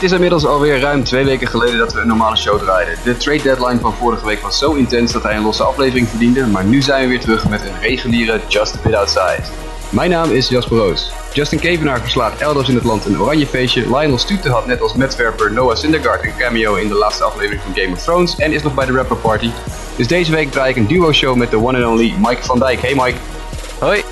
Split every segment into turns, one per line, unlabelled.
Het is inmiddels alweer ruim twee weken geleden dat we een normale show draaiden. De trade deadline van vorige week was zo intens dat hij een losse aflevering verdiende, maar nu zijn we weer terug met een reguliere Just a Bit Outside. Mijn naam is Jasper Roos. Justin Kevenaar verslaat elders in het land een oranje feestje. Lionel Stute had net als metwerper Noah Syndergaard een cameo in de laatste aflevering van Game of Thrones en is nog bij de rapper party. Dus deze week draai ik een duo show met de one and only Mike van Dijk. Hey Mike.
Hoi.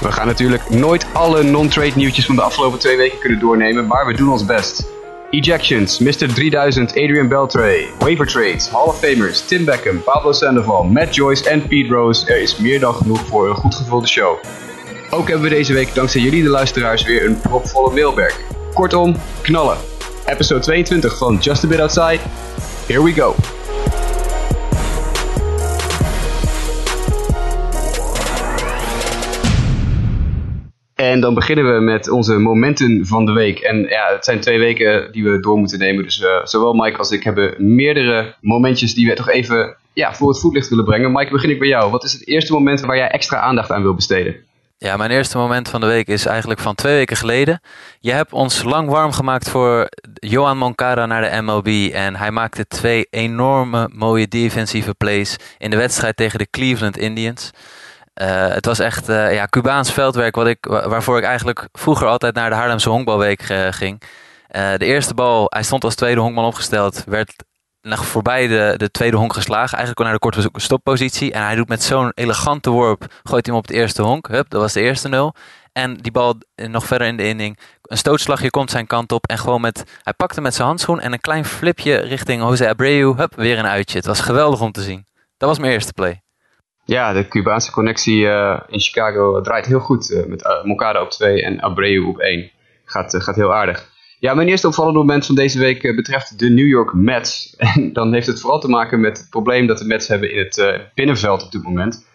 We gaan natuurlijk nooit alle non-trade nieuwtjes van de afgelopen twee weken kunnen doornemen, maar we doen ons best. Ejections, Mr. 3000, Adrian Beltre, waiver trades, Hall of Famers, Tim Beckham, Pablo Sandoval, Matt Joyce en Pete Rose. Er is meer dan genoeg voor een goed gevulde show. Ook hebben we deze week dankzij jullie de luisteraars weer een propvolle mailwerk. Kortom, knallen. Episode 22 van Just a Bit Outside. Here we go. En dan beginnen we met onze momenten van de week. En ja, het zijn twee weken die we door moeten nemen. Dus uh, zowel Mike als ik hebben meerdere momentjes die we toch even ja, voor het voetlicht willen brengen. Mike, begin ik bij jou. Wat is het eerste moment waar jij extra aandacht aan wil besteden?
Ja, mijn eerste moment van de week is eigenlijk van twee weken geleden. Je hebt ons lang warm gemaakt voor Johan Moncada naar de MLB. En hij maakte twee enorme mooie defensieve plays in de wedstrijd tegen de Cleveland Indians. Uh, het was echt uh, ja, Cubaans veldwerk wat ik, waarvoor ik eigenlijk vroeger altijd naar de Haarlemse honkbalweek uh, ging. de eerste bal, hij stond als tweede honkman opgesteld, werd nog voorbij de, de tweede honk geslagen. Eigenlijk naar de korte stoppositie. En hij doet met zo'n elegante worp, gooit hij hem op het eerste honk. Hup, dat was de eerste nul. En die bal nog verder in de inning. Een stootslagje komt zijn kant op. En gewoon met. Hij pakte met zijn handschoen en een klein flipje richting Jose Abreu. Hup, weer een uitje. Het was geweldig om te zien. Dat was mijn eerste play.
Ja, de Cubaanse connectie uh, in Chicago draait heel goed. Uh, met uh, op 2 en Abreu op 1. Gaat, gaat heel aardig. Ja, mijn eerste opvallende moment van deze week betreft de New York Mets. En dan heeft het vooral te maken met het probleem dat de Mets hebben in het binnenveld op dit moment.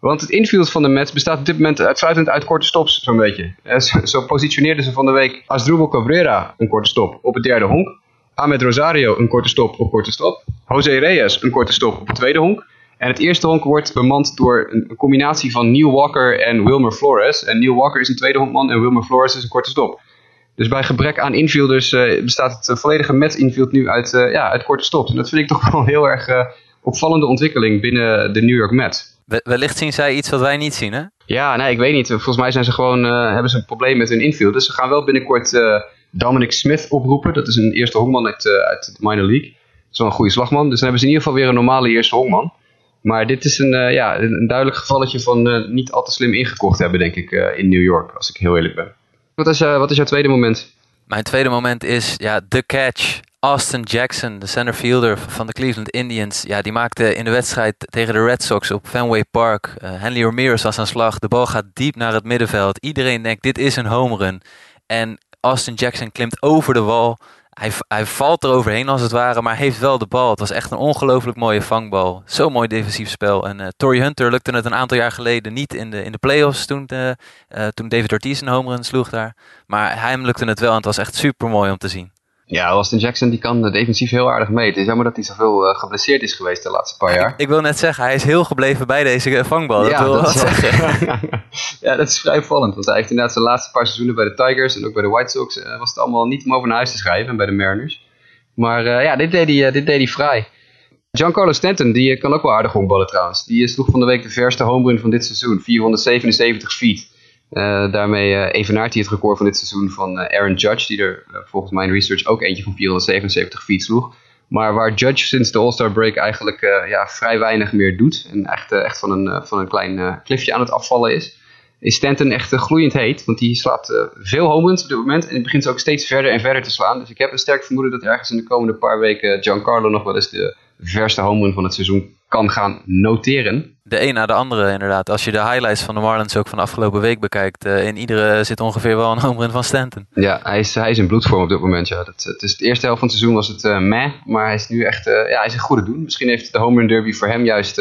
Want het infield van de Mets bestaat op dit moment uitsluitend uit korte stops, zo'n beetje. Zo, zo positioneerden ze van de week Asdrubal Cabrera een korte stop op het derde honk. Ahmed Rosario een korte stop op korte stop. Jose Reyes een korte stop op het tweede honk. En het eerste honk wordt bemand door een, combinatie van Neil Walker en Wilmer Flores. En Neil Walker is een tweede honkman en Wilmer Flores is een korte stop. Dus bij gebrek aan infielders uh, bestaat het volledige Mets infield nu uit, uh, ja, uit korte stops. En dat vind ik toch wel een heel erg uh, opvallende ontwikkeling binnen de New York Mets.
wellicht zien zij iets wat wij niet zien, hè?
Ja, nee, ik weet niet. Volgens mij zijn ze gewoon, hebben ze een probleem met hun infield. Dus ze gaan wel binnenkort Dominic Smith oproepen. Dat is een eerste honkman uit, uit de minor league. Dat is wel een goede slagman. Dus dan hebben ze in ieder geval weer een normale eerste honkman. Maar dit is een, uh, ja, een duidelijk gevalletje van uh, niet al te slim ingekocht hebben, denk ik, uh, in New York, als ik heel eerlijk ben. Wat is, wat is jouw tweede moment?
Mijn tweede moment is ja, The Catch. Austin Jackson, de centerfielder van de Cleveland Indians. Ja, die maakte in de wedstrijd tegen de Red Sox op Fenway Park. Henry Ramirez was aan slag. De bal gaat diep naar het middenveld. Iedereen denkt, dit is een home run. En Austin Jackson klimt over de wal hij, hij valt er overheen als het ware, maar heeft wel de bal. Het was echt een ongelooflijk mooie vangbal. Zo mooi defensief spel. En uh, Tory Hunter lukte het een aantal jaar geleden niet in de, in de playoffs toen, de, uh, toen David Ortiz een home run sloeg daar. Maar hem lukte het wel en het was echt super mooi om te zien.
Ja, Austin Jackson die kan defensief heel aardig mee. Het is jammer dat hij zoveel uh, geblesseerd is geweest de laatste paar jaar.
Ik, ik, wil net zeggen, hij is heel gebleven bij deze vangbal. Dat ja, wil dat,
zeggen. ja, dat is vrij opvallend. Want hij heeft inderdaad zijn laatste paar seizoenen bij de Tigers en ook bij de White Sox uh, was het allemaal niet om over naar huis te schrijven en bij de Mariners. Maar uh, ja, dit deed hij, dit deed hij vrij. Giancarlo Stanton, die kan ook wel aardig honkballen trouwens. Die sloeg van de week de verste home run van dit seizoen. 477 feet. Uh, daarmee uh, evenaart hij het record van dit seizoen van uh, Aaron Judge, die er volgens mijn research ook eentje van 477 feet sloeg. Maar waar Judge sinds de All-Star break eigenlijk ja, vrij weinig meer doet en echt, echt van, een, van een klein klifje aan het afvallen is, is Stanton echt gloeiend heet. Want die slaat veel home runs op dit moment en het begint ze ook steeds verder en verder te slaan. Dus ik heb een sterk vermoeden dat ergens in de komende paar weken Giancarlo nog wel eens de verste home run van het seizoen kan gaan noteren.
De een na de andere inderdaad. Als je de highlights van de Marlins ook van de afgelopen week bekijkt. Uh, in iedere zit ongeveer wel een home run van Stanton.
Ja, hij is, hij is in bloedvorm op dit moment. Ja. Dat, het is de eerste helft van het seizoen was het uh, meh. Maar hij is nu echt uh, ja, hij is een goede doen. Misschien heeft de home run derby voor hem juist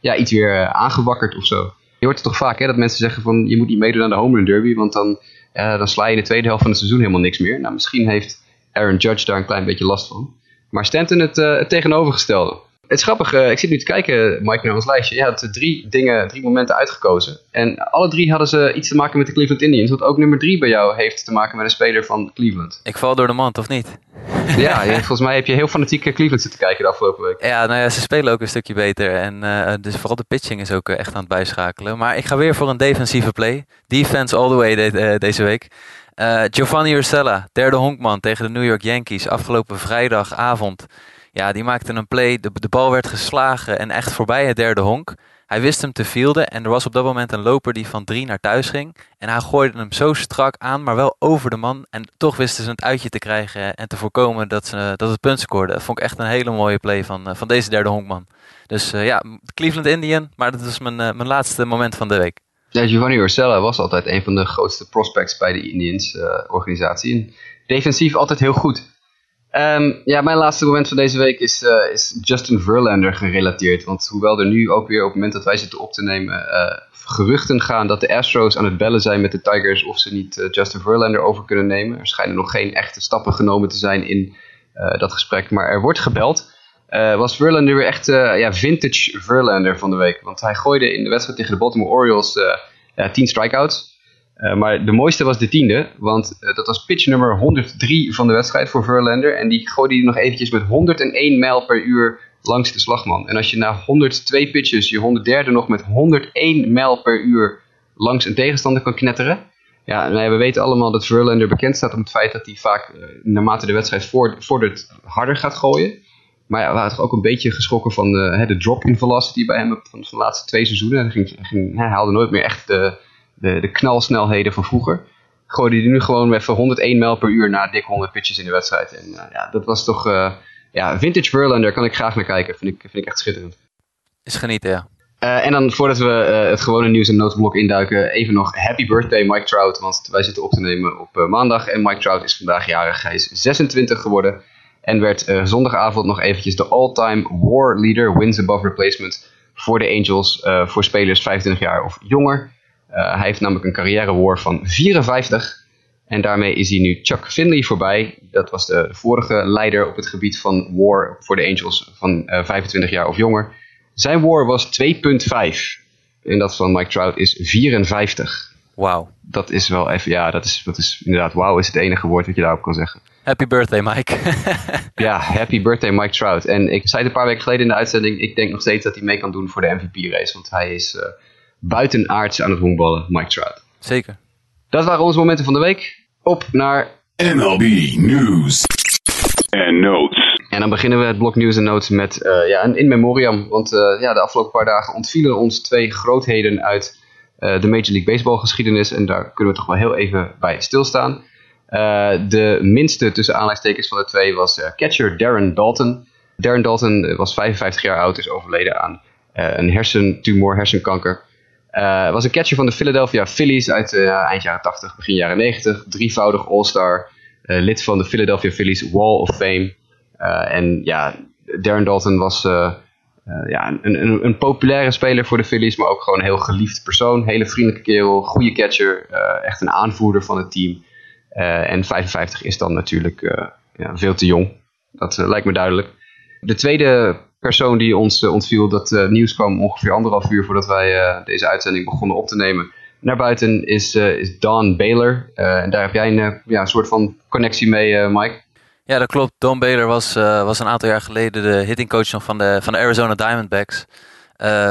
ja, iets weer aangewakkerd of zo. Je hoort het toch vaak hè, dat mensen zeggen van je moet niet meedoen aan de home run derby. Want dan, dan sla je in de tweede helft van het seizoen helemaal niks meer. Nou, misschien heeft Aaron Judge daar een klein beetje last van. Maar Stanton het, het tegenovergestelde. Het is grappig, uh, ik zit nu te kijken, Mike, naar ons lijstje. Je had drie dingen, drie momenten uitgekozen. En alle drie hadden ze iets te maken met de Cleveland Indians. Wat ook nummer drie bij jou heeft te maken met een speler van Cleveland.
Ik val door de mand, of niet?
ja, volgens mij heb je heel fanatiek Cleveland zitten kijken de afgelopen week.
Ja, nou ja, ze spelen ook een stukje beter. En uh, dus vooral de pitching is ook echt aan het bijschakelen. Maar ik ga weer voor een defensieve play. Defense all the way de, deze week. Giovanni Ursella, derde honkman tegen de New York Yankees. Afgelopen vrijdagavond. Ja, die maakte een play. De, bal werd geslagen en echt voorbij het derde honk. Hij wist hem te fielden en er was op dat moment een loper die van drie naar thuis ging. En hij gooide hem zo strak aan, maar wel over de man. En toch wisten ze het uitje te krijgen en te voorkomen dat, ze, dat het punt scoorde. Dat vond ik echt een hele mooie play van, eh, van deze derde honkman. Dus uh, ja, Cleveland Indian, maar dat is mijn, uh, mijn laatste moment van de week.
Ja, Giovanni Ursella was altijd een van de grootste prospects bij de Indians organisatie. defensief altijd heel goed. Um, ja, mijn laatste moment van deze week is, uh, is Justin Verlander gerelateerd. Want hoewel er nu ook weer op het moment dat wij zitten op te nemen uh, geruchten gaan dat de Astros aan het bellen zijn met de Tigers of ze niet uh, Justin Verlander over kunnen nemen. Er schijnen nog geen echte stappen genomen te zijn in dat gesprek, maar er wordt gebeld. was Verlander weer echt ja, vintage Verlander van de week. Want hij gooide in de wedstrijd tegen de Baltimore Orioles ja, 10 strikeouts. Uh, maar de mooiste was de tiende, want uh, dat was pitch nummer 103 van de wedstrijd voor Verlander. En die gooide hij nog eventjes met 101 mijl per uur langs de slagman. En als je na 102 pitches je 103e nog met 101 mijl per uur langs een tegenstander kan knetteren. Ja, we weten allemaal dat Verlander bekend staat om het feit dat hij vaak, uh, naarmate de wedstrijd vordert, harder gaat gooien. Maar ja, we waren toch ook een beetje geschrokken van de drop in velocity bij hem van, de laatste twee seizoenen. Hij, ging, ging, hij haalde nooit meer echt de de, de knalsnelheden van vroeger. Gooide hij nu gewoon even 101 mijl per uur na dik 100 pitches in de wedstrijd. En uh, ja, dat was toch... Uh, ja, vintage Verlander kan ik graag naar kijken. Vind ik, vind ik echt schitterend.
Is genieten, ja.
Uh, en dan voordat we het gewone nieuws en noodblok induiken, even nog happy birthday Mike Trout. Want wij zitten op te nemen op maandag en Mike Trout is vandaag jarig. Hij is 26 geworden en werd zondagavond nog eventjes de all-time war leader, wins above replacement, voor de Angels, voor spelers 25 jaar of jonger. Eh, hij heeft namelijk een carrière war van 54. En daarmee is hij nu Chuck Finley voorbij. Dat was de vorige leider op het gebied van war voor de Angels van 25 eh, jaar of jonger. Zijn war was 2,5. En dat van Mike Trout is 54.
Wauw.
Dat is wel even, ja, dat is, dat is inderdaad, wauw is het enige woord wat je daarop kan zeggen.
Happy birthday, Mike.
ja, happy birthday, Mike Trout. En ik zei het een paar weken geleden in de uitzending, ik denk nog steeds dat hij mee kan doen voor de MVP-race. Want hij is, uh, buitenaards aan het honkballen, Mike Trout.
Zeker.
Dat waren onze momenten van de week. Op naar
MLB News en Notes.
En dan beginnen we het blok nieuws en notes met uh, ja, een in memoriam. Want uh, ja, de afgelopen paar dagen ontvielen ons twee grootheden uit uh, de Major League Baseball geschiedenis. En daar kunnen we toch wel heel even bij stilstaan. de minste tussen aanleidingstekens van de twee was catcher Darren Dalton. Darren Dalton was 55 jaar oud, is overleden aan een hersentumor, hersenkanker. Uh, was een catcher van de Philadelphia Phillies uit uh, eind jaren 80, begin jaren 90. Drievoudig All-Star. Uh, lid van de Philadelphia Phillies Wall of Fame. en ja, Darren Dalton was ja, een, een, een, populaire speler voor de Phillies, maar ook gewoon een heel geliefd persoon. Hele vriendelijke kerel, goede catcher, echt een aanvoerder van het team. en 55 is dan natuurlijk ja, veel te jong. Dat lijkt me duidelijk. De tweede persoon die ons uh, ontviel. Dat uh, nieuws kwam ongeveer anderhalf uur voordat wij uh, deze uitzending begonnen op te nemen. Naar buiten is, is Don Baylor. en daar heb jij een, ja, soort van connectie mee, Mike.
Ja, dat klopt. Don Baylor was, was een aantal jaar geleden de hittingcoach van de, van de Arizona Diamondbacks.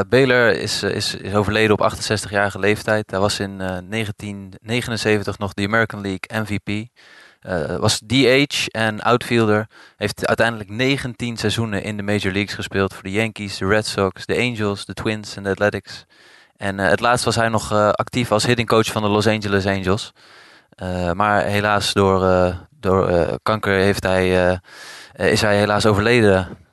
Baylor is, is, is overleden op 68-jarige leeftijd. Hij was in 1979 nog de American League MVP. Uh, was DH en outfielder. Heeft uiteindelijk 19 seizoenen in de Major Leagues gespeeld. Voor de Yankees, de Red Sox, de Angels, de Twins en de Athletics. En uh, het laatst was hij nog uh, actief als hitting coach van de Los Angeles Angels. maar helaas door, door kanker heeft hij, is hij helaas overleden.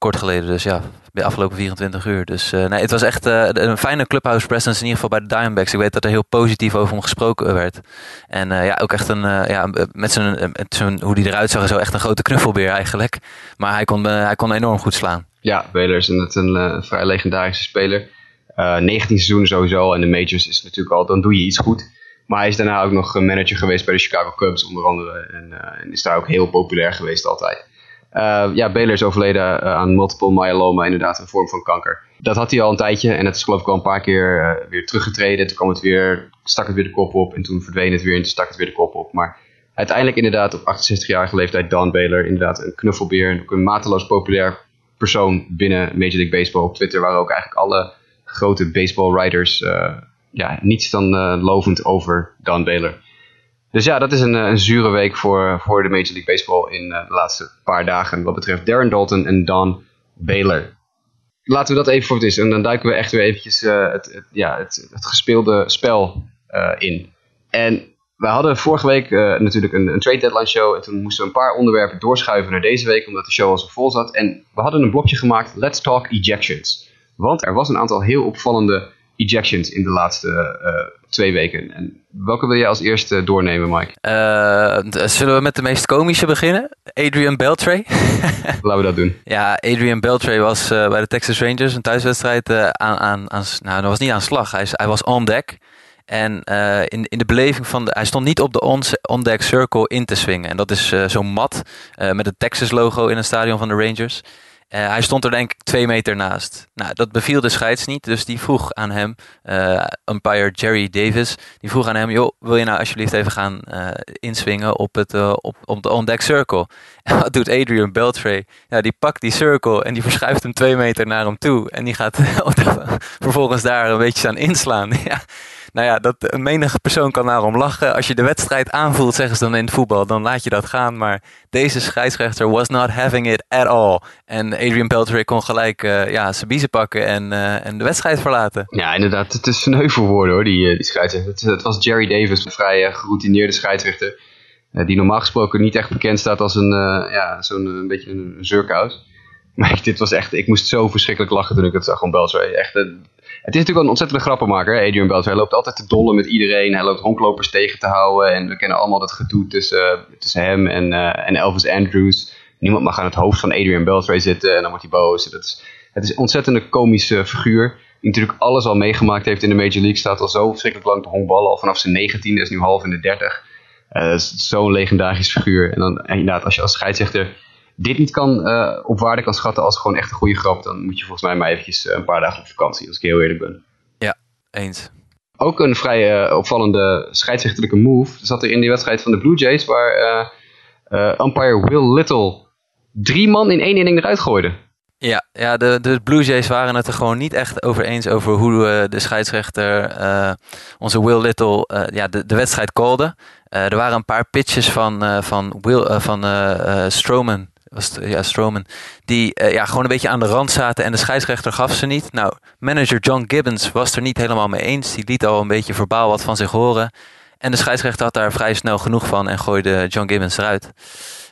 Kort geleden dus ja de afgelopen 24 uur. Dus uh, nee, het was echt uh, een fijne clubhouse presence in ieder geval bij de Diamondbacks. Ik weet dat er heel positief over hem gesproken werd. En uh, ja, ook echt een, ja, met zijn, met zijn, hoe hij eruit zag, zo echt een grote knuffelbeer eigenlijk. Maar hij kon, hij kon enorm goed slaan.
Ja, Baylor is een, een vrij legendarische speler. 19 seizoenen sowieso en de majors is natuurlijk al, dan doe je iets goed. Maar hij is daarna ook nog manager geweest bij de Chicago Cubs onder andere. En, en is daar ook heel populair geweest altijd. Uh, ja, Baylor is overleden uh, aan multiple myeloma, inderdaad, een vorm van kanker. Dat had hij al een tijdje en het is geloof ik al een paar keer uh, weer teruggetreden. Toen kwam het weer, stak het weer de kop op en toen verdween het weer en toen stak het weer de kop op. Maar uiteindelijk inderdaad op 68-jarige leeftijd Don Baylor, inderdaad een knuffelbeer en ook een mateloos populair persoon binnen Major League Baseball. Op Twitter waren ook eigenlijk alle grote baseball writers uh, ja, niets dan lovend over Don Baylor. Dus ja, dat is een, een zure week voor, voor de Major League Baseball in de laatste paar dagen wat betreft Darren Dalton en Don Baylor laten we dat even voor het is. En dan duiken we echt weer eventjes uh, het, ja, het, het, gespeelde spel in. En we hadden vorige week natuurlijk een, een, trade deadline show. En toen moesten we een paar onderwerpen doorschuiven naar deze week. Omdat de show al zo vol zat. En we hadden een blokje gemaakt. Let's talk ejections. Want er was een aantal heel opvallende ejections in de laatste twee weken. En welke wil je als eerste doornemen, Mike?
Uh, zullen we met de meest komische beginnen? Adrian Beltre.
Laten we dat doen.
Ja, Adrian Beltre was uh, bij de Texas Rangers een thuiswedstrijd uh, aan, aan, aan, nou, dat was niet aan slag. Hij, hij was on deck. En in, in de beleving van de, hij stond niet op de on-deck circle in te swingen. En dat is zo'n mat met het Texas logo in het stadion van de Rangers. Uh, hij stond er denk ik twee meter naast. Nou, dat beviel de scheids niet, dus die vroeg aan hem, uh, umpire Jerry Davis, die vroeg aan hem, joh, wil je nou alsjeblieft even gaan uh, inswingen op, het, op, op de on-deck circle? En wat doet Adrian Beltre? Ja, die pakt die circle en die verschuift hem twee meter naar hem toe. En die gaat vervolgens daar een beetje aan inslaan. ja. Nou ja, dat, een menige persoon kan daarom lachen. Als je de wedstrijd aanvoelt, zeggen ze dan in het voetbal, dan laat je dat gaan. Maar deze scheidsrechter was not having it at all. En Adrian Peltry kon gelijk uh, ja, zijn biezen pakken en, uh, en de wedstrijd verlaten.
Ja, inderdaad. Het is sneu voor woorden hoor, die, die scheidsrechter. Het, het, was Jerry Davis, een vrij geroutineerde scheidsrechter. die normaal gesproken niet echt bekend staat als een, ja, zo'n een beetje een zurkhuis. Maar dit was echt, ik moest zo verschrikkelijk lachen toen ik het zag van Beltray. Echt, het is natuurlijk een ontzettende grappenmaker, Adrian Beltray. Hij loopt altijd te dollen met iedereen. Hij loopt honklopers tegen te houden. En we kennen allemaal dat gedoe tussen, tussen hem en, uh, en Elvis Andrews. Niemand mag aan het hoofd van Adrian Beltray zitten en dan wordt hij boos. Is, het is een ontzettende komische figuur. Die natuurlijk alles al meegemaakt heeft in de Major League. Staat al zo verschrikkelijk lang te honkballen. Al vanaf zijn 19 is nu half in de 30. Uh, zo'n legendarisch figuur. En dan en inderdaad, als je als scheidsrechter dit niet kan, uh, op waarde kan schatten als gewoon echt een goede grap, dan moet je volgens mij maar eventjes uh, een paar dagen op vakantie, als ik heel eerlijk ben.
Ja, eens.
Ook een vrij uh, opvallende scheidsrechterlijke move zat er in die wedstrijd van de Blue Jays, waar umpire Will Little drie man in één inning eruit gooide.
Ja, ja de, de Blue Jays waren het er gewoon niet echt over eens over hoe de scheidsrechter, onze Will Little, ja, de, de wedstrijd callde. er waren een paar pitches van, van, Will, van Stroman was ja, Strowman, die uh, ja, gewoon een beetje aan de rand zaten en de scheidsrechter gaf ze niet. Nou, manager John Gibbons was er niet helemaal mee eens. Die liet al een beetje verbaal wat van zich horen. En de scheidsrechter had daar vrij snel genoeg van en gooide John Gibbons eruit.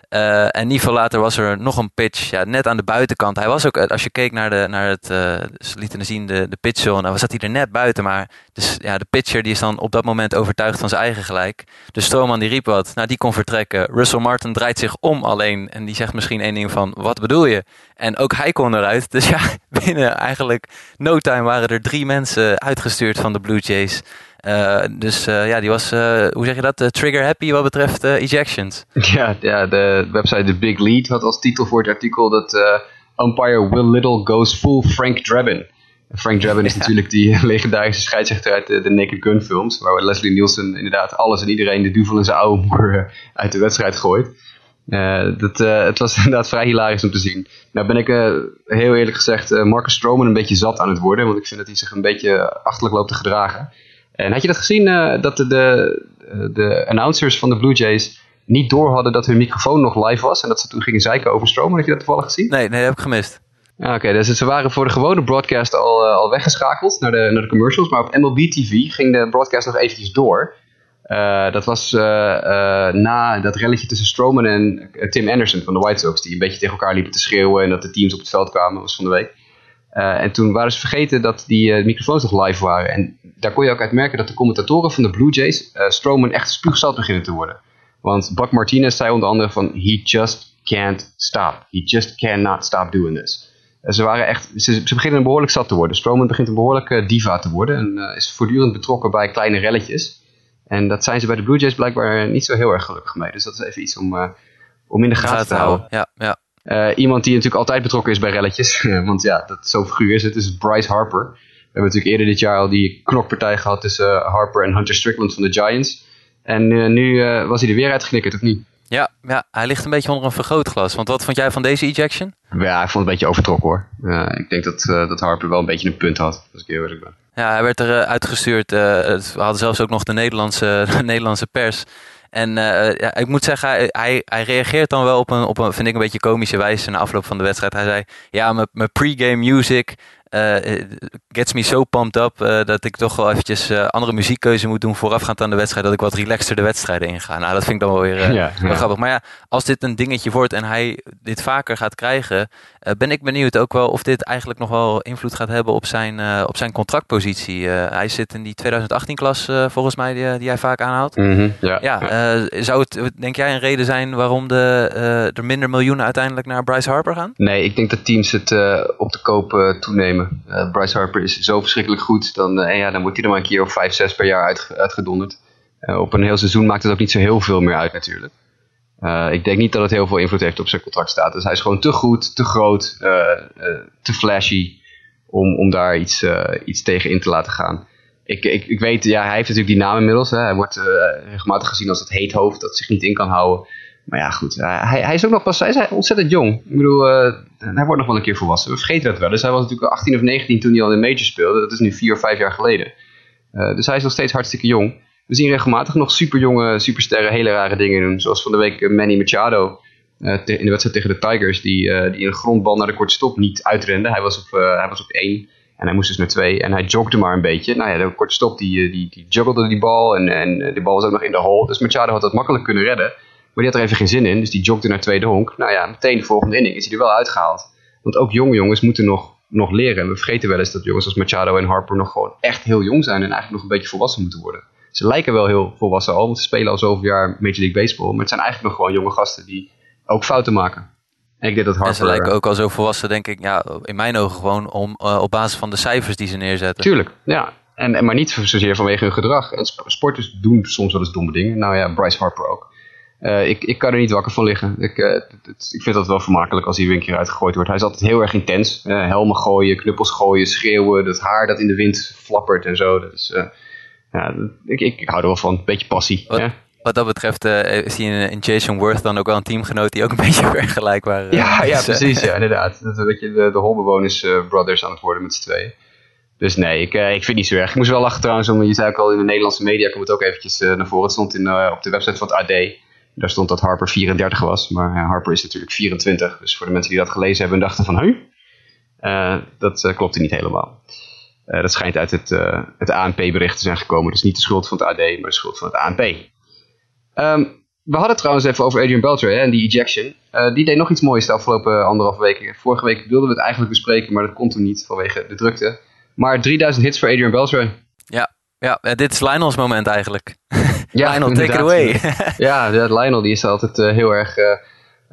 Uh, en niet veel later was er nog een pitch, ja, net aan de buitenkant. Hij was ook, eh, als je keek naar, de, naar het, uh, ze lieten zien de, de pitchzone, dan zat hij er net buiten. Maar dus, ja, de pitcher die is dan op dat moment overtuigd van zijn eigen gelijk. De stroomman die riep wat, nou die kon vertrekken. Russell Martin draait zich om alleen en die zegt misschien één ding van, wat bedoel je? En ook hij kon eruit. Dus ja, binnen eigenlijk no time waren er drie mensen uitgestuurd van de Blue Jays. Uh, dus uh, ja, die was, uh, hoe zeg je dat, trigger happy wat betreft ejections.
Ja, ja, de website The Big Lead had als titel voor het artikel dat umpire Will Little goes full Frank Drabin. Frank Drabin is natuurlijk die legendarische scheidsrechter uit de, de, Naked Gun films, waar Leslie Nielsen inderdaad alles en iedereen de duvel in zijn oude moer uit de wedstrijd gooit. dat, het was inderdaad vrij hilarisch om te zien. Nou ben ik heel eerlijk gezegd Marcus Stroman een beetje zat aan het worden, want ik vind dat hij zich een beetje achterlijk loopt te gedragen. En had je dat gezien, uh, dat de, de, de, announcers van de Blue Jays niet door hadden dat hun microfoon nog live was en dat ze toen gingen zeiken over stromen? Had je dat toevallig gezien?
Nee, nee, dat heb ik gemist.
Ja, Oké, dus ze waren voor de gewone broadcast al, uh, al weggeschakeld naar de, naar de commercials, maar op MLB TV ging de broadcast nog eventjes door. Uh, dat was na dat relletje tussen Stroman en Tim Anderson van de White Sox, die een beetje tegen elkaar liepen te schreeuwen en dat de teams op het veld kwamen, was van de week. Uh, en toen waren ze vergeten dat die uh, microfoons nog live waren. En daar kon je ook uit merken dat de commentatoren van de Blue Jays uh, Stroman echt spuugzat beginnen te worden. Want Buck Martinez zei onder andere van he just can't stop. He just cannot stop doing this. ze waren echt, ze, ze, beginnen behoorlijk zat te worden. Stroman begint een behoorlijke diva te worden en is voortdurend betrokken bij kleine relletjes. En dat zijn ze bij de Blue Jays blijkbaar niet zo heel erg gelukkig mee. Dus dat is even iets om, om in de gaten te houden.
Ja, ja.
Uh, iemand die natuurlijk altijd betrokken is bij relletjes. want ja, dat, zo'n figuur is het. is Bryce Harper. We hebben natuurlijk eerder dit jaar al die knokpartij gehad tussen Harper en Hunter Strickland van de Giants. En nu was hij er weer uitgeknikkerd, of niet?
Ja, ja, hij ligt een beetje onder een vergrootglas. Want wat vond jij van deze ejection?
Ja, ik vond het een beetje overtrokken hoor. ik denk dat, dat Harper wel een beetje een punt had, als ik heel eerlijk ben.
Ja, hij werd er uitgestuurd. we hadden zelfs ook nog de Nederlandse, de Nederlandse pers. En ja, ik moet zeggen, hij, hij reageert dan wel op een, op een, vind ik, een beetje komische wijze na afloop van de wedstrijd. Hij zei, ja, mijn pre-game music gets me so pumped up uh, dat ik toch wel eventjes andere muziekkeuze moet doen voorafgaand aan de wedstrijd. Dat ik wat relaxter de wedstrijden inga. Nou, dat vind ik dan wel weer ja, ja. grappig. Maar ja, als dit een dingetje wordt en hij dit vaker gaat krijgen, ben ik benieuwd ook wel of dit eigenlijk nog wel invloed gaat hebben op zijn, op zijn contractpositie. hij zit in die 2018-klas volgens mij die, die, hij vaak aanhaalt.
Mm -hmm, ja,
ja zou het, denk jij, een reden zijn waarom de, er minder miljoenen uiteindelijk naar Bryce Harper gaan?
Nee, ik denk dat teams het op de koop toenemen. Uh, Bryce Harper is zo verschrikkelijk goed. Dan, uh, ja, dan wordt hij er maar een keer of 5, 6 per jaar uit, uitgedonderd. Uh, op een heel seizoen maakt het ook niet zo heel veel meer uit natuurlijk. ik denk niet dat het heel veel invloed heeft op zijn contractstatus. Hij is gewoon te goed, te groot, te flashy om, om daar iets, iets tegen in te laten gaan. Ik, ik, ik weet, ja, hij heeft natuurlijk die naam inmiddels. Hè. Hij wordt regelmatig gezien als het heethoofd dat zich niet in kan houden. Maar ja, goed. hij, hij is ook nog pas hij is ontzettend jong. Ik bedoel, uh, hij wordt nog wel een keer volwassen. We vergeten dat wel. Dus hij was natuurlijk 18 of 19 toen hij al in de major speelde. Dat is nu 4 of 5 jaar geleden. Uh, dus hij is nog steeds hartstikke jong. We zien regelmatig nog super jonge supersterren hele rare dingen doen. Zoals van de week eh, Manny Machado. In de wedstrijd tegen de Tigers. Die, die een grondbal naar de korte stop niet uitrende. Hij was op, hij was op 1. En hij moest dus naar 2. En hij jogde maar een beetje. Nou ja, de korte stop die, die, die juggelde die bal. En, en die bal was ook nog in de hole. Dus Machado had dat makkelijk kunnen redden. Maar die had er even geen zin in, dus die jogde naar tweede honk. Nou ja, meteen de volgende inning is hij er wel uitgehaald. Want ook jonge jongens moeten nog, nog leren. En we vergeten wel eens dat jongens als Machado en Harper nog gewoon echt heel jong zijn. En eigenlijk nog een beetje volwassen moeten worden. Ze lijken wel heel volwassen al, want ze spelen al zoveel jaar Major League Baseball. Maar het zijn eigenlijk nog gewoon jonge gasten die ook fouten maken. En ik denk dat Harper...
En ze lijken ook al zo volwassen, denk ik, ja, in mijn ogen gewoon om, uh, op basis van de cijfers die ze neerzetten.
Tuurlijk, ja. En, en maar niet zozeer vanwege hun gedrag. En sporters doen soms wel eens domme dingen. Nou ja, Bryce Harper ook. Uh, ik, ik kan er niet wakker van liggen. Ik, uh, het, ik vind dat wel vermakelijk als hij weer een keer uitgegooid wordt. Hij is altijd heel erg intens. Uh, helmen gooien, knuppels gooien, schreeuwen. Dat haar dat in de wind flappert en zo. Dus, ja, ik, ik, ik, hou er wel van. Een beetje passie.
Wat, wat dat betreft is hij in, in, Jason Worth dan ook wel een teamgenoot die ook een beetje vergelijkbaar
Ja, ja precies. ja, inderdaad. Dat, dat je de, de Holbewoners brothers aan het worden met z'n tweeën. Dus nee, ik, ik vind het niet zo erg. Ik moest wel lachen trouwens, om, je zei ook al in de Nederlandse media komt het ook eventjes naar voren. Het stond in, op de website van het AD. Daar stond dat Harper 34 was, maar Harper is natuurlijk 24. Dus voor de mensen die dat gelezen hebben en dachten van, huh? Uh, dat uh, klopte niet helemaal. Uh, dat schijnt uit het, het ANP-bericht te zijn gekomen. Dus niet de schuld van het AD, maar de schuld van het ANP. Ehm, we hadden het trouwens even over Adrian Beltre hè, en die ejection. die deed nog iets moois de afgelopen anderhalve weken. Vorige week wilden we het eigenlijk bespreken, maar dat kon toen niet vanwege de drukte. Maar 3000 hits voor Adrian Beltre.
Ja, ja, dit is Lionel's moment eigenlijk. Ja, Lionel, take it away.
ja, Lionel die is altijd uh, heel erg uh,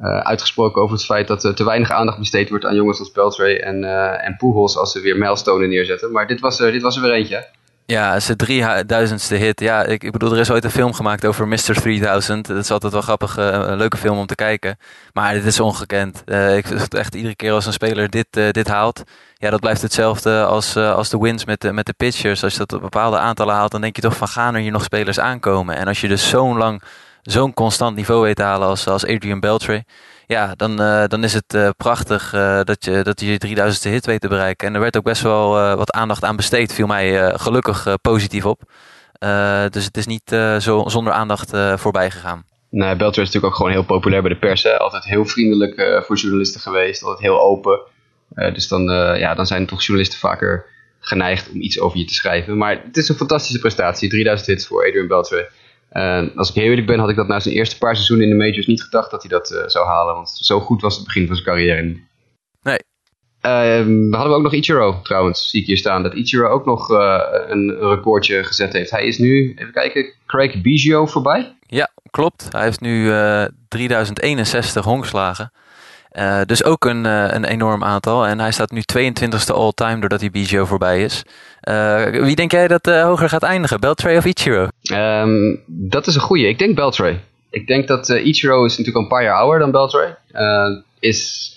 uh, uitgesproken over het feit dat er te weinig aandacht besteed wordt aan jongens als Beltray en, en Pujols als ze weer milestone neerzetten. Maar dit was, dit was er weer eentje.
Ja, zijn 3000ste hit. Ja, ik, ik, bedoel, er is ooit een film gemaakt over Mr. 3000. Dat is altijd wel grappig, een leuke film om te kijken. Maar dit is ongekend. ik echt iedere keer als een speler dit, dit haalt, ja, dat blijft hetzelfde als, als de wins met de, met de pitchers. Als je dat op bepaalde aantallen haalt, dan denk je toch van gaan er hier nog spelers aankomen. En als je dus zo'n lang, zo'n constant niveau weet te halen als, als Adrian Beltre. Ja, dan, uh, dan is het uh, prachtig dat, je, dat je je 3000ste hit weet te bereiken. En er werd ook best wel wat aandacht aan besteed. Viel mij gelukkig positief op. dus het is niet zo zonder aandacht voorbij gegaan.
Nee, Beltre is natuurlijk ook gewoon heel populair bij de pers. Hè? Altijd heel vriendelijk voor journalisten geweest. Altijd heel open. Dus dan, ja, dan zijn toch journalisten vaker geneigd om iets over je te schrijven. Maar het is een fantastische prestatie. 3000 hits voor Adrian Beltre. Uh, als ik heel eerlijk ben, had ik dat na zijn eerste paar seizoenen in de majors niet gedacht dat hij dat zou halen. Want zo goed was het begin van zijn carrière niet.
Nee.
Ehm, we hadden ook nog Ichiro trouwens, zie ik hier staan. Dat Ichiro ook nog een recordje gezet heeft. Hij is nu, even kijken, Craig Biggio voorbij.
Ja, klopt. Hij heeft nu 3061 honkslagen. Uh, dus ook een, uh, een enorm aantal. En hij staat nu 22e all-time doordat hij Biggio voorbij is. Uh, wie denk jij dat hoger gaat eindigen? Beltray of Ichiro?
Um, dat is een goeie. Ik denk Beltray. Ik denk dat Ichiro is natuurlijk een paar jaar ouder dan Beltray. is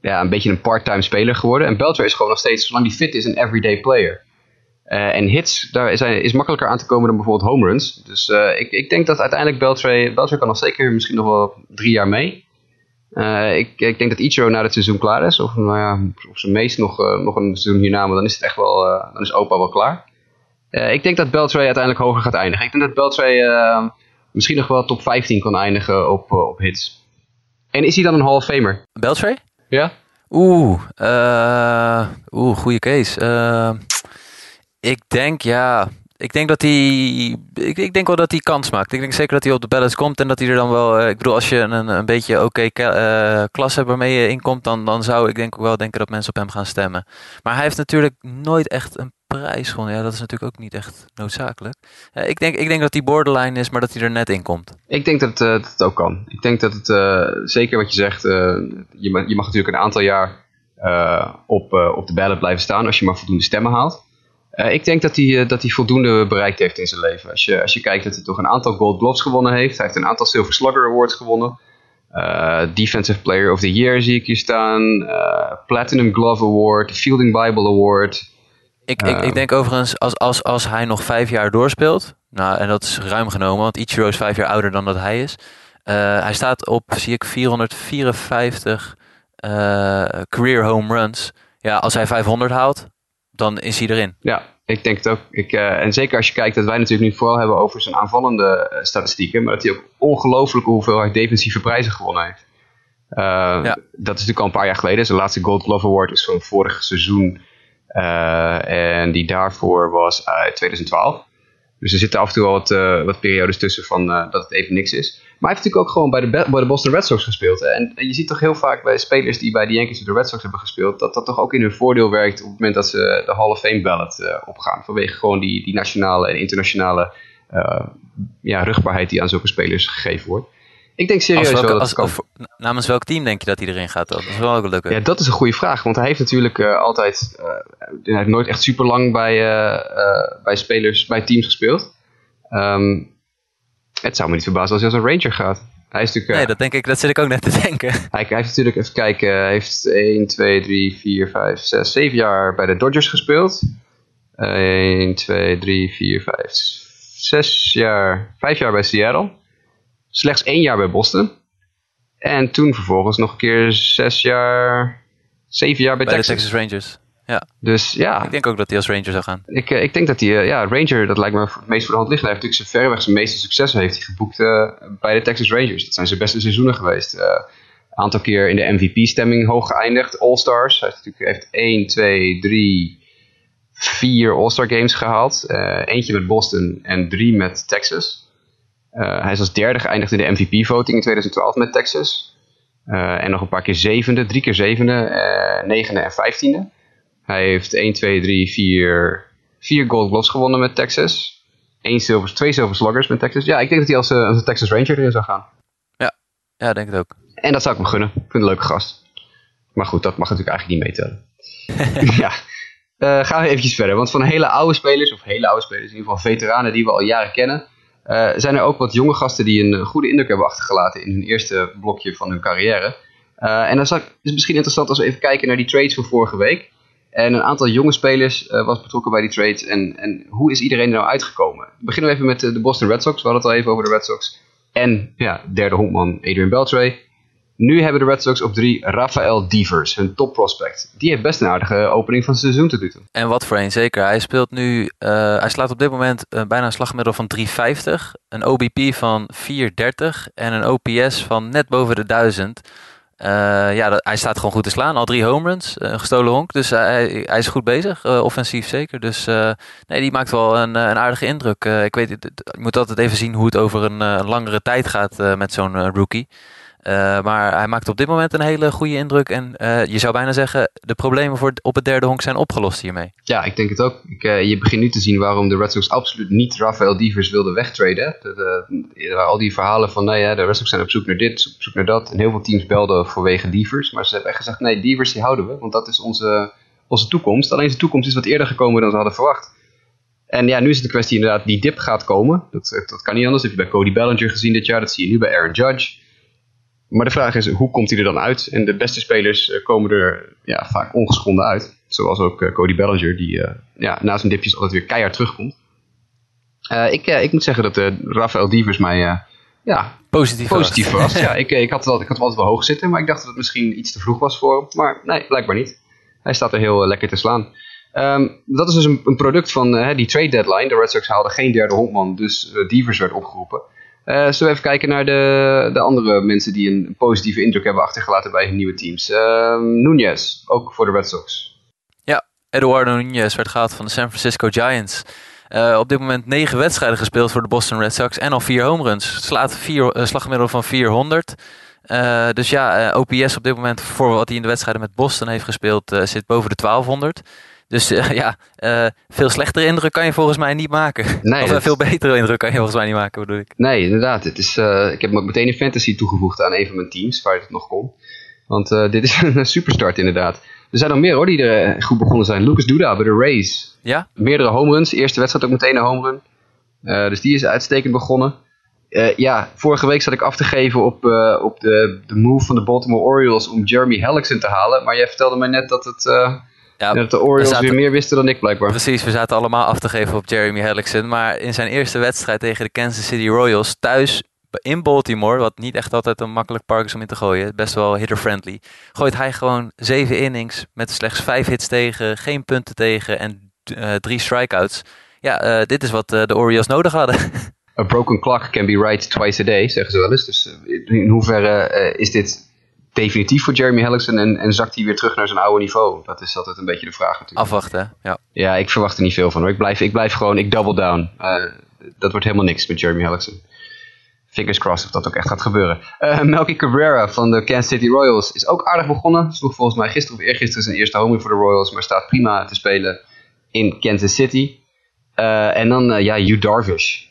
ja, een beetje een part-time speler geworden. En Beltray is gewoon nog steeds, zolang hij fit is, een everyday player. en hits, daar is, is makkelijker aan te komen dan bijvoorbeeld home runs. Dus ik, ik denk dat uiteindelijk Beltray, Beltray kan nog zeker misschien nog wel drie jaar mee. ik, ik denk dat Ichiro na het seizoen klaar is. Of, nou ja, of zijn meest nog, nog een seizoen hierna, maar dan is het echt wel, dan is opa wel klaar. Ik denk dat Beltray uiteindelijk hoger gaat eindigen. Ik denk dat Beltray misschien nog wel top 15 kan eindigen op, op hits. En is hij dan een Hall of Famer?
Beltray?
Ja.
Oeh, uh, oeh, goede case. Uh, ik denk, ja, ik denk dat hij, ik, ik, denk wel dat hij kans maakt. Ik denk zeker dat hij op de balance komt en dat hij er dan wel, ik bedoel, als je een, een beetje oké okay, klas hebt waarmee je inkomt, dan, dan zou ik denk wel denken dat mensen op hem gaan stemmen. Maar hij heeft natuurlijk nooit echt een prijs gewonnen. Ja, dat is natuurlijk ook niet echt noodzakelijk. Uh, ik, denk, ik denk dat die borderline is, maar dat hij er net in komt.
Ik denk dat, uh, dat het ook kan. Ik denk dat het, uh, zeker wat je zegt, je, mag, je mag natuurlijk een aantal jaar op, op de ballot blijven staan als je maar voldoende stemmen haalt. ik denk dat hij, dat hij voldoende bereikt heeft in zijn leven. Als je, als je kijkt dat hij toch een aantal Gold Gloves gewonnen heeft. Hij heeft een aantal Silver Slugger Awards gewonnen. Defensive Player of the Year zie ik hier staan. Platinum Glove Award. Fielding Bible Award.
Ik, ik, ik denk overigens, als, als, als hij nog vijf jaar doorspeelt, nou, en dat is ruim genomen, want Ichiro is vijf jaar ouder dan dat hij is. Uh, hij staat op, zie ik, 454 uh, career home runs. Ja, als hij 500 haalt, dan is hij erin.
Ja, ik denk het ook. Ik, uh, en zeker als je kijkt dat wij natuurlijk nu vooral hebben over zijn aanvallende statistieken, maar dat hij ook ongelooflijke hoeveelheid defensieve prijzen gewonnen heeft. ja. Dat is natuurlijk al een paar jaar geleden. Zijn laatste Gold Glove Award is van vorig seizoen eh, en die daarvoor was uit 2012. Dus er zitten af en toe al wat, uh, wat periodes tussen van uh, dat het even niks is. Maar hij heeft natuurlijk ook gewoon bij de, bij de Boston Red Sox gespeeld. En, en, je ziet toch heel vaak bij spelers die bij de Yankees of de Red Sox hebben gespeeld, dat dat toch ook in hun voordeel werkt op het moment dat ze de Hall of Fame ballot opgaan. Vanwege gewoon die, die nationale en internationale ja, rugbaarheid die aan zulke spelers gegeven wordt. Ik denk serieus welke, wel dat als, of,
Namens welk team denk je dat hij erin gaat? Dat is wel ook.
Ja, dat is een goede vraag. Want hij heeft natuurlijk uh, altijd... Uh, hij heeft nooit echt super lang bij, uh, bij spelers, bij teams gespeeld. Um, het zou me niet verbazen als hij als een Ranger gaat. Hij is natuurlijk,
nee, dat denk ik, dat zit ik ook net te denken.
Hij, hij heeft natuurlijk, even kijken, hij heeft 1, 2, 3, 4, 5, 6, 7 jaar bij de Dodgers gespeeld. 1, 2, 3, 4, 5, 6 jaar, 5 jaar bij Seattle slechts één jaar bij Boston. En toen vervolgens nog een keer zes jaar, zeven jaar bij,
bij
Texas.
de Texas Rangers. Ja.
Dus ja.
Ik denk ook dat hij als Ranger zou gaan.
Ik, eh, ik denk dat hij, eh, ja, Ranger, dat lijkt me het meest voor de hand liggen. Hij heeft natuurlijk zijn verreweg zijn meeste successen heeft hij geboekt uh, bij de Texas Rangers. Dat zijn zijn beste seizoenen geweest. Een uh, aantal keer in de MVP-stemming hoog geëindigd. All-Stars. Hij heeft natuurlijk heeft 1, 2, 3, 4 All-Star games gehaald. eentje met Boston en drie met Texas. Uh, hij is als derde geëindigd in de MVP-voting in 2012 met Texas. Uh, en nog een paar keer zevende, drie keer zevende, uh, negende en vijftiende. Hij heeft 1, 2, 3, 4, 4 Gold Gloves gewonnen met Texas. Eén zilver, twee zilver sluggers met Texas. Ja, ik denk dat hij als, als een Texas Ranger erin zou gaan.
Ja, ja, denk het ook.
En dat zou ik me gunnen. Ik vind het een leuke gast. Maar goed, dat mag natuurlijk eigenlijk niet meetellen. ja. Gaan we eventjes verder. Want van hele oude spelers, of hele oude spelers, in ieder geval veteranen die we al jaren kennen, uh, zijn er ook wat jonge gasten die een goede indruk hebben achtergelaten in hun eerste blokje van hun carrière. Uh, en dan is het misschien interessant als we even kijken naar die trades van vorige week. En een aantal jonge spelers was betrokken bij die trades. En, en hoe is iedereen er nou uitgekomen? We beginnen we even met de Boston Red Sox. We hadden het al even over de Red Sox. En ja, derde honkman Adrian Beltre. Nu hebben de Red Sox op drie Rafael Devers, hun top prospect. Die heeft best een aardige opening van het seizoen te doen.
En wat voor een, zeker. Hij speelt nu, uh, hij slaat op dit moment uh, bijna een slagmiddel van 350, een OBP van 430 en een OPS van net boven de 1000. Uh, ja, dat, hij staat gewoon goed te slaan. Al drie home runs, een gestolen honk. Dus hij, hij is goed bezig, offensief zeker. Dus nee, die maakt wel een, een aardige indruk. ik weet, je moet altijd even zien hoe het over een langere tijd gaat met zo'n rookie. Uh, maar hij maakt op dit moment een hele goede indruk. En uh, je zou bijna zeggen, de problemen voor op het derde honk zijn opgelost hiermee.
Ja, ik denk het ook. Ik, uh, je begint nu te zien waarom de Red Sox absoluut niet Rafael Devers wilde wegtraden. Al die verhalen van, nee, de Red Sox zijn op zoek naar dit, op zoek naar dat. En heel veel teams belden vanwege Devers. Maar ze hebben echt gezegd, nee, Devers die houden we. Want dat is onze, onze toekomst. Alleen zijn toekomst is wat eerder gekomen dan ze hadden verwacht. En ja, nu is het de kwestie inderdaad, die dip gaat komen. Dat, dat kan niet anders. Dat heb je bij Cody Bellinger gezien dit jaar. Dat zie je nu bij Aaron Judge. Maar de vraag is, hoe komt hij er dan uit? En de beste spelers eh, komen er ja, vaak ongeschonden uit. Zoals ook Cody Bellinger, die ja, na zijn dipjes altijd weer keihard terugkomt. ik, ik moet zeggen dat Rafael Divers mij ja,
positief,
positief was. ja, ik, ik, had wel, ik had hem altijd wel hoog zitten, maar ik dacht dat het misschien iets te vroeg was voor hem. Maar nee, blijkbaar niet. Hij staat er heel lekker te slaan. Ehm, dat is dus een, een product van uh, die trade deadline. De Red Sox haalden geen derde hondman, dus uh, Devers werd opgeroepen. Uh, zullen we even kijken naar de, de andere mensen die een positieve indruk hebben achtergelaten bij hun nieuwe teams. Um, Nunez, ook voor de Red Sox.
Ja, Eduardo Nunez werd gehaald van de San Francisco Giants. op dit moment negen wedstrijden gespeeld voor de Boston Red Sox en al vier home runs. Slaat vier, slagmiddel van 400. dus ja, OPS op dit moment voor wat hij in de wedstrijden met Boston heeft gespeeld zit boven de 1200. Dus uh, ja, uh, veel slechtere indruk kan je volgens mij niet maken. Nee, of uh, veel betere indruk kan je volgens mij niet maken, bedoel ik.
Nee, inderdaad. Het is, ik heb ook meteen een fantasy toegevoegd aan een van mijn teams, waar het nog kon. Want dit is een superstart inderdaad. Er zijn nog meer hoor, die er goed begonnen zijn. Lucas Duda bij de Rays.
Ja?
Meerdere home runs. Eerste wedstrijd ook meteen een home run. dus die is uitstekend begonnen. ja, vorige week zat ik af te geven op, op de, de move van de Baltimore Orioles om Jeremy Hellickson te halen. Maar jij vertelde mij net dat het ja, dat de Orioles zaten, weer meer wisten dan ik blijkbaar.
Precies, we zaten allemaal af te geven op Jeremy Hellickson. Maar in zijn eerste wedstrijd tegen de Kansas City Royals thuis in Baltimore, wat niet echt altijd een makkelijk park is om in te gooien, best wel hitter-friendly, gooit hij gewoon zeven innings met slechts vijf hits tegen, geen punten tegen en uh, drie strikeouts. Ja, uh, dit is wat uh, de Orioles nodig hadden.
A broken clock can be right twice a day, zeggen ze wel eens. Dus in hoeverre is dit definitief voor Jeremy Hellickson en, en zakt hij weer terug naar zijn oude niveau? Dat is altijd een beetje de vraag natuurlijk.
Afwachten, ja.
Ja, ik verwacht er niet veel van hoor. Ik blijf, ik blijf gewoon, ik double down. Uh, dat wordt helemaal niks met Jeremy Hellickson. Fingers crossed of dat ook echt gaat gebeuren. Uh, Melky Cabrera van de Kansas City Royals is ook aardig begonnen. Sloeg volgens mij gisteren of eergisteren zijn eerste home voor de Royals, maar staat prima te spelen in Kansas City. Uh, en dan, ja, Hugh Darvish.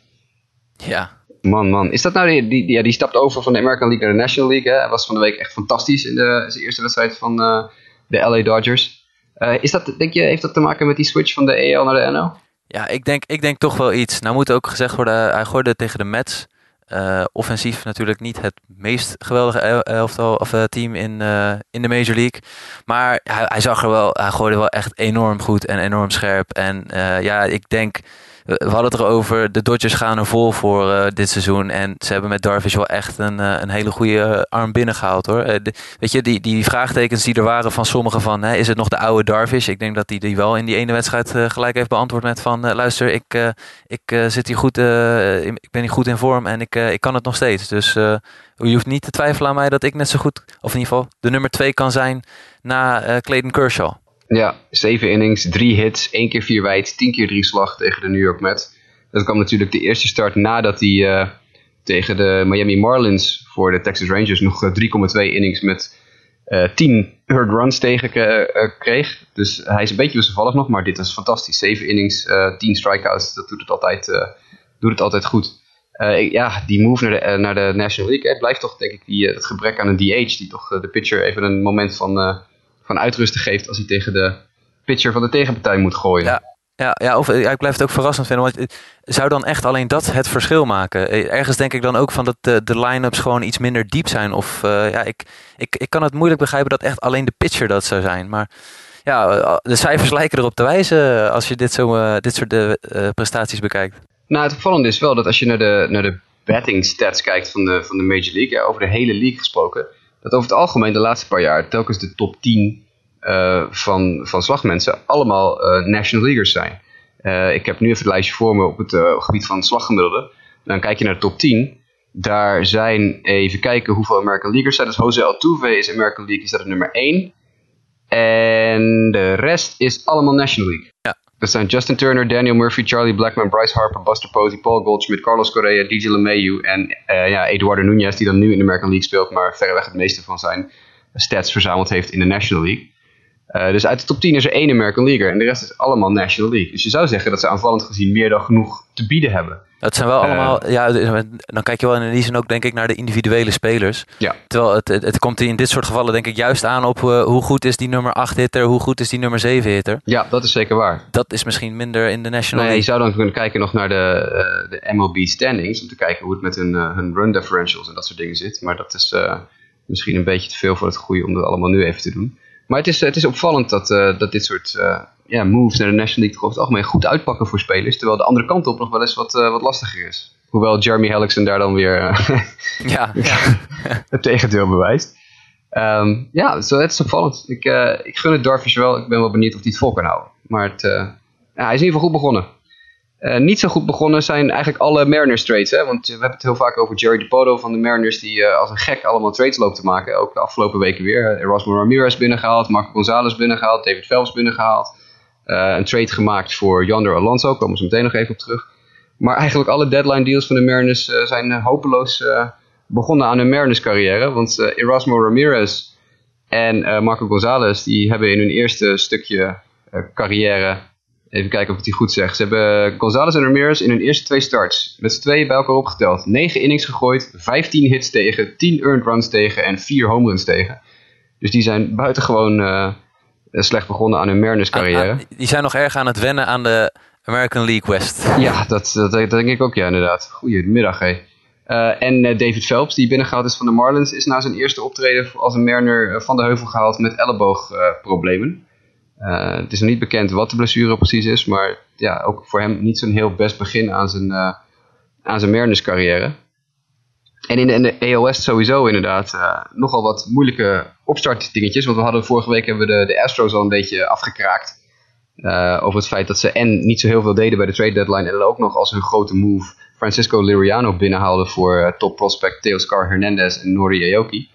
Ja,
Man, man. Is dat nou die, die, ja, die stapt over van de American League naar de National League. Hij was van de week echt fantastisch in de, eerste wedstrijd van uh, de LA Dodgers. Uh, is dat, denk je, heeft dat te maken met die switch van de EL naar de NL?
Ja, ik denk, ik denk toch wel iets. Nou moet ook gezegd worden, hij gooide tegen de Mets. Uh, offensief natuurlijk niet het meest geweldige elftal of team in, in de Major League. Maar hij, hij, zag er wel, hij gooide wel echt enorm goed en enorm scherp. En ja, ik denk we hadden het erover, de Dodgers gaan er vol voor uh, dit seizoen. En ze hebben met Darvish wel echt een, uh, een hele goede arm binnengehaald hoor. Weet je, die, die vraagtekens die er waren van sommigen van, hè, is het nog de oude Darvish? Ik denk dat hij die, die wel in die ene wedstrijd gelijk heeft beantwoord met van, luister, ik, ik, zit hier goed, ik ben hier goed in vorm en ik, ik kan het nog steeds. Dus je hoeft niet te twijfelen aan mij dat ik net zo goed, of in ieder geval de nummer twee kan zijn na Clayton Kershaw.
Ja, zeven innings, drie hits, één keer vier wijd, tien keer drie slag tegen de New York Mets. Dat kwam natuurlijk de eerste start nadat hij uh, tegen de Miami Marlins voor de Texas Rangers nog 3,2 eh, innings met uh, 10 hard runs tegen kreeg. Dus hij is een beetje wisselvallig nog, maar dit is fantastisch. Zeven innings, 10 strikeouts, dat doet het altijd, doet het altijd goed. ja, die move naar de, naar de National League, het blijft toch denk ik die, het gebrek aan een DH, die toch de pitcher even een moment van van uitrusten geeft als hij tegen de pitcher van de tegenpartij moet gooien.
Ja, ja, ja, of, ja, ik blijf het ook verrassend vinden. Want zou dan echt alleen dat het verschil maken? Eh, ergens denk ik dan ook van dat de, de line-ups gewoon iets minder diep zijn. Of uh, ja, ik, ik, ik kan het moeilijk begrijpen dat echt alleen de pitcher dat zou zijn. Maar ja, eh, de cijfers lijken erop te wijzen als je dit, zo, dit soort uh, prestaties bekijkt.
Nou, het opvallende is wel dat als je naar de, naar de betting stats kijkt van de, van de Major League, ja, over de hele league gesproken, dat over het algemeen de laatste paar jaar telkens de top 10 uh, eh, van, van slagmensen allemaal uh, National Leaguers zijn. Uh, ik heb nu even het lijstje voor me op het gebied van slaggemiddelde. Dan kijk je naar de top 10. Daar zijn, even kijken hoeveel American Leaguers zijn. Dus Jose Altuve is American League, is dat nummer 1. En de rest is allemaal National League.
Ja.
Dat zijn Justin Turner, Daniel Murphy, Charlie Blackman, Bryce Harper, Buster Posey, Paul Goldschmidt, Carlos Correa, DJ LeMayu en uh, ja, Eduardo Nunez, die dan nu in de American League speelt, maar verreweg het meeste van zijn stats verzameld heeft in de National League. Uh, dus uit de top 10 is er één American Leaguer en de rest is allemaal National League. Dus je zou zeggen dat ze aanvallend gezien meer dan genoeg te bieden hebben.
Dat zijn wel allemaal, uh, ja, dan kijk je wel in die zin ook denk ik naar de individuele spelers.
Ja.
Terwijl het, het, het komt in dit soort gevallen denk ik juist aan op uh, hoe goed is die nummer 8 hitter, hoe goed is die nummer 7 hitter.
Ja, dat is zeker waar.
Dat is misschien minder in de National
nee,
League.
Je zou dan kunnen kijken nog naar de, de MLB standings, om te kijken hoe het met hun, hun run differentials en dat soort dingen zit. Maar dat is misschien een beetje te veel voor het goede om dat allemaal nu even te doen. Maar het is, het is opvallend dat, dat dit soort ja, moves naar de National League toch over het algemeen goed uitpakken voor spelers. Terwijl de andere kant op nog wel eens wat, wat lastiger is. Hoewel Jeremy Hellickson daar dan weer
ja, ja.
het tegendeel bewijst. Um, ja, zo, het is opvallend. Ik, ik gun het Darvish wel. Ik ben wel benieuwd of hij het vol kan houden. Maar het, ja, hij is in ieder geval goed begonnen. Uh, niet zo goed begonnen zijn eigenlijk alle Mariners trades. Hè? Want we hebben het heel vaak over Jerry DePoto van de Mariners. Die uh, als een gek allemaal trades loopt te maken. Ook de afgelopen weken weer. Erasmo Ramirez binnengehaald. Marco Gonzalez binnengehaald. David Phelps binnengehaald. Een trade gemaakt voor Yonder Alonso. Komen ze meteen nog even op terug. Maar eigenlijk alle deadline deals van de Mariners zijn hopeloos begonnen aan hun Mariners carrière. Want Erasmo Ramirez en Marco Gonzalez die hebben in hun eerste stukje carrière Even kijken of ik die goed zeg. Ze hebben Gonzalez en Ramirez in hun eerste twee starts. Met z'n tweeën bij elkaar opgeteld. 9 innings gegooid, 15 hits tegen, 10 earned runs tegen en 4 home runs tegen. Dus die zijn buitengewoon uh, slecht begonnen aan hun Mariners carrière.
die zijn nog erg aan het wennen aan de American League West.
Ja, dat, dat, dat denk ik ook ja inderdaad. Goedemiddag hé. Uh, en uh, David Phelps, die binnengehaald is van de Marlins, is na zijn eerste optreden als een Mariner van de heuvel gehaald met elleboogproblemen. Uh, het is nog niet bekend wat de blessure precies is, maar ja, ook voor hem niet zo'n heel best begin aan zijn, uh, aan zijn Mariners carrière. En in de, AOS sowieso inderdaad uh, nogal wat moeilijke opstartdingetjes. Want we hadden vorige week hebben we de, de Astros al een beetje afgekraakt. over het feit dat ze en niet zo heel veel deden bij de trade deadline. En dan ook nog als hun grote move Francisco Liriano binnenhaalden voor top prospect Teoscar Hernandez en Nori Aoki.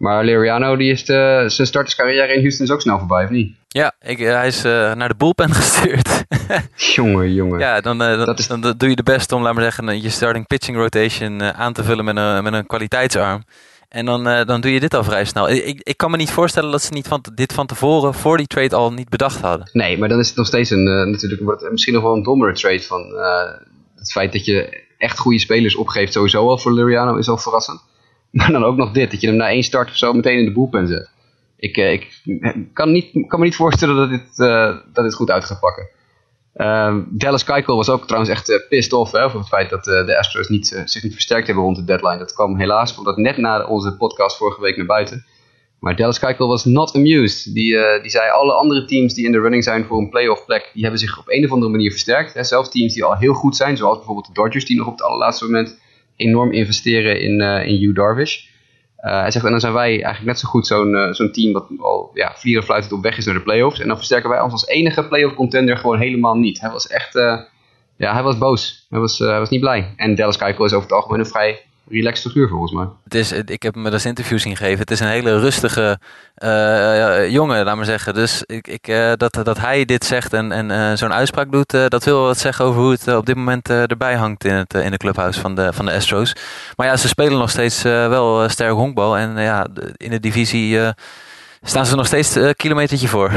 Maar Liriano die is de, zijn starterscarrière in Houston is ook snel voorbij, of niet?
Ja, ik, eh, hij is uh, naar de bullpen gestuurd.
jongen, jongen.
Ja, dan, uh, dat is... dan, doe je de best om, laat maar zeggen, je starting pitching rotation aan te vullen met een, met een kwaliteitsarm. En dan, dan doe je dit al vrij snel. Ik, ik kan me niet voorstellen dat ze niet van, dit van tevoren voor die trade al niet bedacht hadden.
Nee, maar dan is het nog steeds een, natuurlijk wordt het misschien nog wel een dommere trade van het feit dat je echt goede spelers opgeeft sowieso al voor Liriano is al verrassend. Maar dan ook nog dit, dat je hem na één start of zo meteen in de boelpen zet. Ik, eh, ik kan, niet, kan me niet voorstellen dat dit, uh, dat goed uit gaat pakken. Uh, Dallas Keuchel was ook trouwens echt uh, pissed off hè, over het feit dat de Astros niet, zich niet versterkt hebben rond de deadline. Dat kwam helaas, omdat net na onze podcast vorige week naar buiten. Maar Dallas Keuchel was not amused. Die, die zei alle andere teams die in de running zijn voor een playoff plek, die hebben zich op een of andere manier versterkt. Hè. Zelfs teams die al heel goed zijn, zoals bijvoorbeeld de Dodgers die nog op het allerlaatste moment enorm investeren in, uh, in Hugh Darvish. Uh, hij zegt, en dan zijn wij eigenlijk net zo goed zo'n uh, zo'n team wat al ja, vlieren fluitend op weg is naar de playoffs. En dan versterken wij ons als enige playoff contender gewoon helemaal niet. Hij was echt, ja, hij was boos. Hij was, hij was niet blij. En Dallas Keuchel is over het algemeen een vrij relaxed figuur volgens mij.
Het is, ik heb me dat interview zien geven. Het is een hele rustige uh, jongen, laat maar zeggen. Dus ik, ik, uh, dat, dat hij dit zegt en, en zo'n uitspraak doet, dat wil wat zeggen over hoe het op dit moment erbij hangt in, het, in de clubhouse van de, van de Astros. Maar ja, ze spelen nog steeds wel sterk honkbal. En ja, in de divisie staan ze nog steeds een kilometertje voor.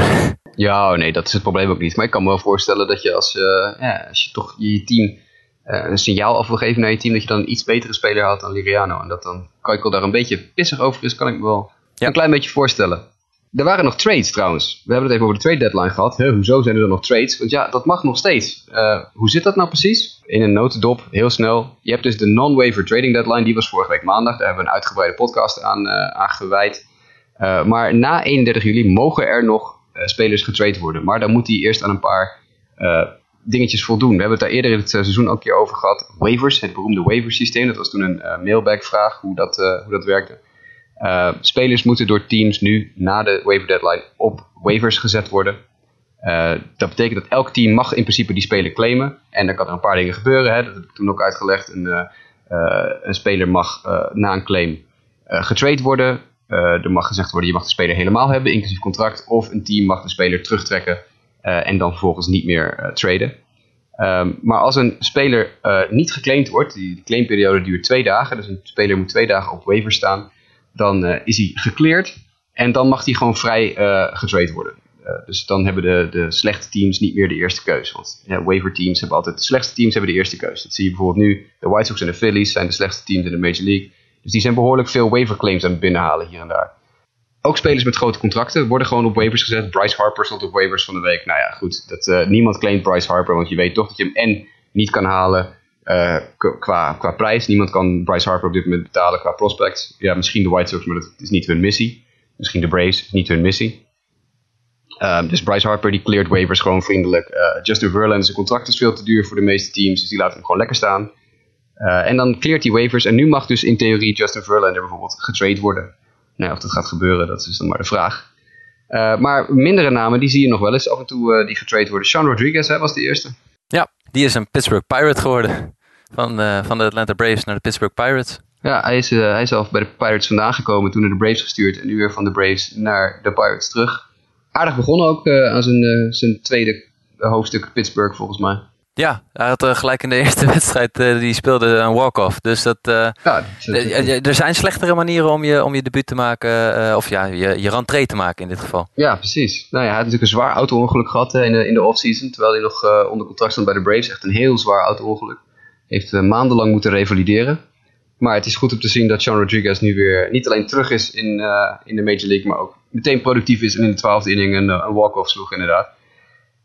Ja, oh nee, dat is het probleem ook niet. Maar ik kan me wel voorstellen dat je als, ja, als je toch je team een signaal af wil geven naar je team dat je dan een iets betere speler had dan Liriano. En dat dan Keukel daar een beetje pissig over is, kan ik me wel een klein beetje voorstellen. Er waren nog trades trouwens. We hebben het even over de trade deadline gehad. Hoezo zijn er dan nog trades? Want ja, dat mag nog steeds. Uh, hoe zit dat nou precies? In een notendop, heel snel. Je hebt dus de non-waiver trading deadline. Die was vorige week maandag. Daar hebben we een uitgebreide podcast aan, uh, aan gewijd. Uh, maar na 31 juli mogen er nog spelers getrade worden. Maar dan moet die eerst aan een paar dingetjes voldoen. We hebben het daar eerder in het eh, seizoen ook een keer over gehad. Waivers, het beroemde waiver systeem. Dat was toen een uh, mailback vraag hoe dat, uh, hoe dat werkte. Spelers moeten door teams nu na de waiver deadline op waivers gezet worden. dat betekent dat elk team mag in principe die speler claimen. En dan kan er een paar dingen gebeuren. Hè. Dat heb ik toen ook uitgelegd. Een, een speler mag na een claim getrade worden. er mag gezegd worden, je mag de speler helemaal hebben, inclusief contract. Of een team mag de speler terugtrekken uh, en dan vervolgens niet meer uh, traden. Um, maar als een speler uh, niet geclaimd wordt, die, die claimperiode duurt twee dagen, dus een speler moet twee dagen op waiver staan, dan is hij gecleared en dan mag hij gewoon vrij getrade worden. dus dan hebben de, de slechte teams niet meer de eerste keus. Want ja, waiver teams hebben altijd, de slechtste teams hebben de eerste keus. Dat zie je bijvoorbeeld nu, de White Sox en de Phillies zijn de slechtste teams in de Major League. Dus die zijn behoorlijk veel waiver claims aan het binnenhalen hier en daar ook spelers met grote contracten worden gewoon op waivers gezet. Bryce Harper stond op waivers van de week. Nou ja, goed. Dat, uh, niemand claimt Bryce Harper, want je weet toch dat je hem en niet kan halen uh, qua, qua prijs. Niemand kan Bryce Harper op dit moment betalen qua prospects. Ja, misschien de White Sox, maar dat is niet hun missie. Misschien de Braves, is niet hun missie. Ehm, dus Bryce Harper die cleared waivers gewoon vriendelijk. Uh, Justin Verlander zijn contract is veel te duur voor de meeste teams, dus die laten hem gewoon lekker staan. En dan cleart hij waivers en nu mag dus in theorie Justin Verlander bijvoorbeeld getrade worden. Nou, of dat gaat gebeuren, dat is dan maar de vraag. Uh, maar mindere namen, die zie je nog wel eens af en toe die getrade worden. Sean Rodriguez hè, was de eerste.
Ja, die is een Pittsburgh Pirate geworden. Van, van de Atlanta Braves naar de Pittsburgh Pirates.
Ja, hij is, hij is zelf bij de Pirates vandaan gekomen, toen naar de Braves gestuurd. En nu weer van de Braves naar de Pirates terug aardig begonnen ook aan zijn, zijn tweede hoofdstuk Pittsburgh volgens mij.
Ja, hij had uh, gelijk in de eerste wedstrijd die speelde een walk-off. Dus dat, ja, er zijn slechtere manieren om je, om je debuut te maken, of ja, je, je rentree te maken in dit geval.
Ja, precies. Nou ja, hij had natuurlijk een zwaar auto-ongeluk gehad in de, in de off-season, terwijl hij nog onder contract stond bij de Braves. Echt een heel zwaar auto-ongeluk. Heeft maandenlang moeten revalideren. Maar het is goed om te zien dat Sean Rodriguez nu weer niet alleen terug is in, in de Major League, maar ook meteen productief is en in de twaalfde inning een, eh, een walk-off sloeg inderdaad.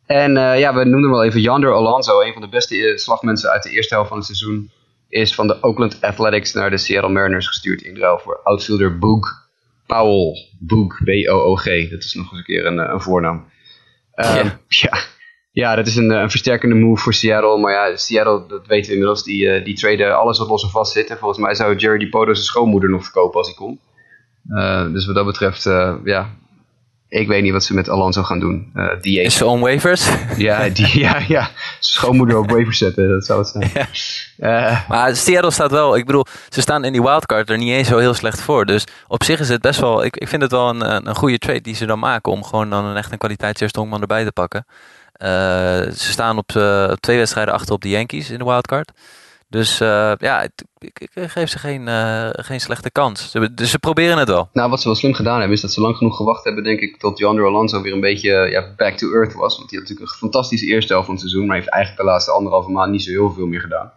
En uh, ja, we noemden wel even Yander Alonso, een van de beste eh, slagmensen uit de eerste helft van het seizoen. Is van de Oakland Athletics naar de Seattle Mariners gestuurd in ruil voor outfielder Boog Powell. Boog, B-O-O-G. Dat is nog eens een keer een, een voornaam. Um, ja. ja. dat is een, een, versterkende move voor Seattle. Maar ja, Seattle, dat weten we inmiddels, die, die traden alles wat los en vast zit. En volgens mij zou Jerry DiPoto zijn schoonmoeder nog verkopen als hij kon. Uh, dus wat dat betreft, ja, ik weet niet wat ze met Alonso gaan doen. Uh,
die Is ze on waivers?
Ja, die, ja, ja, schoonmoeder op waivers zetten, dat zou het zijn.
Ja. maar Seattle staat wel, ik bedoel, ze staan in die wildcard er niet eens zo heel slecht voor. Dus op zich is het best wel, ik, ik vind het wel een, een goede trade die ze dan maken om gewoon dan een echt een kwaliteitseerste erbij te pakken. ze staan op twee wedstrijden achter op de Yankees in de wildcard. Dus uh, ja, ik, ik, geef ze geen, uh, geen slechte kans. Dus ze proberen het wel.
Nou, wat ze wel slim gedaan hebben, is dat ze lang genoeg gewacht hebben, denk ik, tot Yonder Alonso weer een beetje ja, back to earth was. Want die had natuurlijk een fantastische eerste helft van het seizoen, maar heeft eigenlijk de laatste anderhalve maand niet zo heel veel meer gedaan.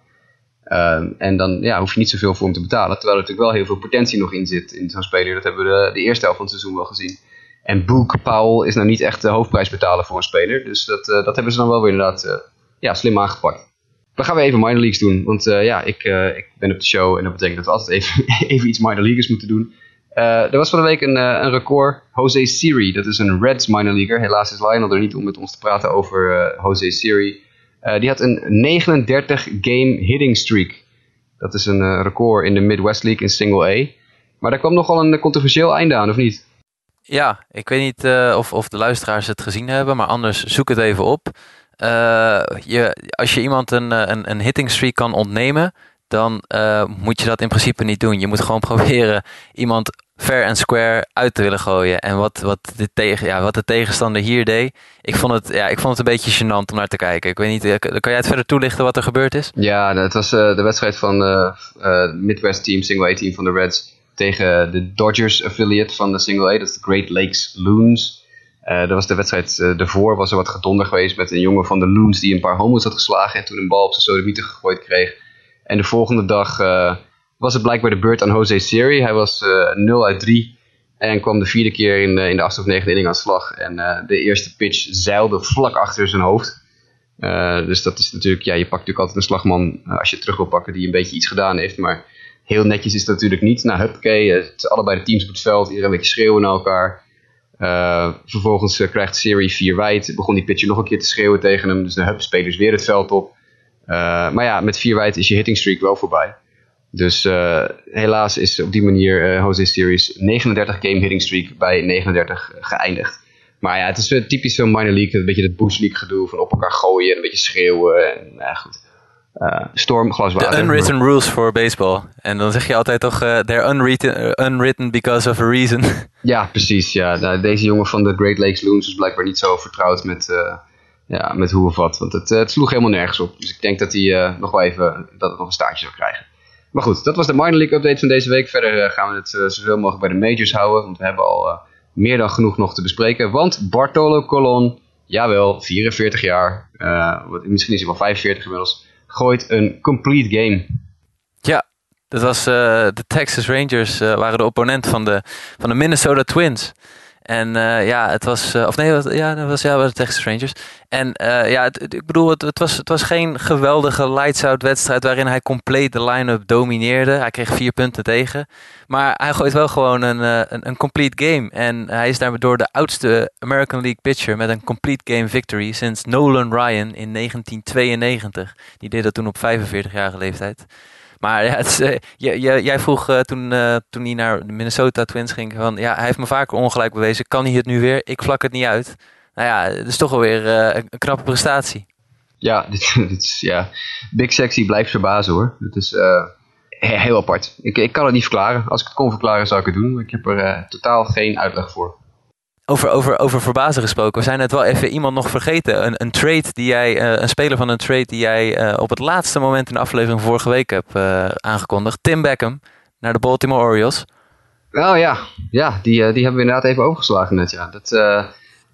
Uh, en dan ja, hoef je niet zoveel voor hem te betalen. Terwijl er natuurlijk wel heel veel potentie nog in zit in zo'n speler. Dat hebben we de, eerste helft van het seizoen wel gezien. En Boek Powell is nou niet echt de hoofdprijs betalen voor een speler. Dus dat, dat hebben ze dan wel weer inderdaad ja, slim aangepakt. Dan gaan we even minor leagues doen. Want uh, ja, ik, uh, ik ben op de show en dat betekent dat we altijd even, even iets minor leaguers moeten doen. Uh, er was van de week een, een record. Jose Siri, dat is een Reds minor leaguer. Helaas is Lionel er niet om met ons te praten over Jose Siri. die had een 39 game hitting streak. Dat is een record in de Midwest League in Single A. Maar daar kwam nogal een controversieel einde aan, of niet?
Ja, ik weet niet of, of de luisteraars het gezien hebben, maar anders zoek het even op. Uh, je, als je iemand een, eh, een, een hitting streak kan ontnemen, dan uh, moet je dat in principe niet doen. Je moet gewoon proberen iemand fair en square uit te willen gooien. En wat, wat, de, tegen, ja, wat de tegenstander hier deed, ik vond, het, ja, ik vond het een beetje gênant om naar te kijken. Ik weet niet, kan jij het verder toelichten wat er gebeurd is?
Ja, het was de wedstrijd van uh, Midwest Team, Single A team van de Reds tegen de Dodgers affiliate van de Single A, dat is de Great Lakes Loons. Uh, was de wedstrijd uh, daarvoor, was er wat gedonder geweest met een jongen van de Loons die een paar homo's had geslagen en toen een bal op zijn sodemieter gegooid kreeg. En de volgende dag uh, was het blijkbaar de beurt aan Jose Siri. Hij was 0 uit 3 en kwam de vierde keer in, in de achtste of negende inning aan slag. En de eerste pitch zeilde vlak achter zijn hoofd. dus dat is natuurlijk, ja, je pakt natuurlijk altijd een slagman als je terug wil pakken die een beetje iets gedaan heeft. Maar heel netjes is dat natuurlijk niet. Nou, huppakee, het allebei de teams op het veld, iedereen een beetje schreeuwen naar elkaar. Uh, vervolgens uh, krijgt serie 4 wijd. Begon die pitcher nog een keer te schreeuwen tegen hem. Dus de spelers weer het veld op. Uh, maar ja, met 4 wijd is je hitting streak wel voorbij. Dus helaas is op die manier Jose Series 39 game hitting streak bij 39 geëindigd. Maar ja, het is typisch zo'n minor league. Een beetje het bush league gedoe van op elkaar gooien. Een beetje schreeuwen. En, nou goed. Uh, storm, glas water.
The unwritten rules for baseball. En dan zeg je altijd toch, uh, they're unwritten, uh, unwritten because of a reason.
Ja, precies. Ja. Deze jongen van de Great Lakes Loons is blijkbaar niet zo vertrouwd met, ja, met hoe of wat. Want het, het, sloeg helemaal nergens op. Dus ik denk dat hij nog wel even dat het nog een staartje zou krijgen. Maar goed, dat was de minor league update van deze week. Verder gaan we het zoveel mogelijk bij de majors houden. Want we hebben al meer dan genoeg nog te bespreken. Want Bartolo Colon, jawel, 44 jaar. misschien is hij wel 45 inmiddels gooit een complete game.
Ja, dat was uh, de Texas Rangers, uh, waren de opponent van de, van de Minnesota Twins. En uh, ja, het was. Uh, of nee, wat, ja, dat was ja, was Texas Strangers. En uh, ja, ik bedoel, het, het, was, het was geen geweldige lights-out wedstrijd waarin hij compleet de line-up domineerde. Hij kreeg vier punten tegen. Maar hij gooit wel gewoon een, een, een, complete game. En hij is daardoor de oudste American League pitcher met een complete game victory sinds Nolan Ryan in 1992. Die deed dat toen op 45-jarige leeftijd. Maar ja, het uh, jij vroeg uh, toen, uh, toen hij naar de Minnesota Twins ging van ja, hij heeft me vaker ongelijk bewezen. Kan hij het nu weer? Ik vlak het niet uit. Nou ja, het is toch wel weer een knappe prestatie.
Ja, dit, dit, is, ja, Big Sexy blijft verbazen hoor. Het is heel apart. Ik, ik kan het niet verklaren. Als ik het kon verklaren zou ik het doen. Ik heb er totaal geen uitleg voor.
Over, over, over verbazen gesproken. We zijn net wel even iemand nog vergeten. Een, een trade die jij, uh, een speler van een trade die jij uh, op het laatste moment in de aflevering vorige week hebt uh, aangekondigd. Tim Beckham naar de Baltimore Orioles.
Oh ja, ja die, die hebben we inderdaad even overgeslagen net. Ja. Dat,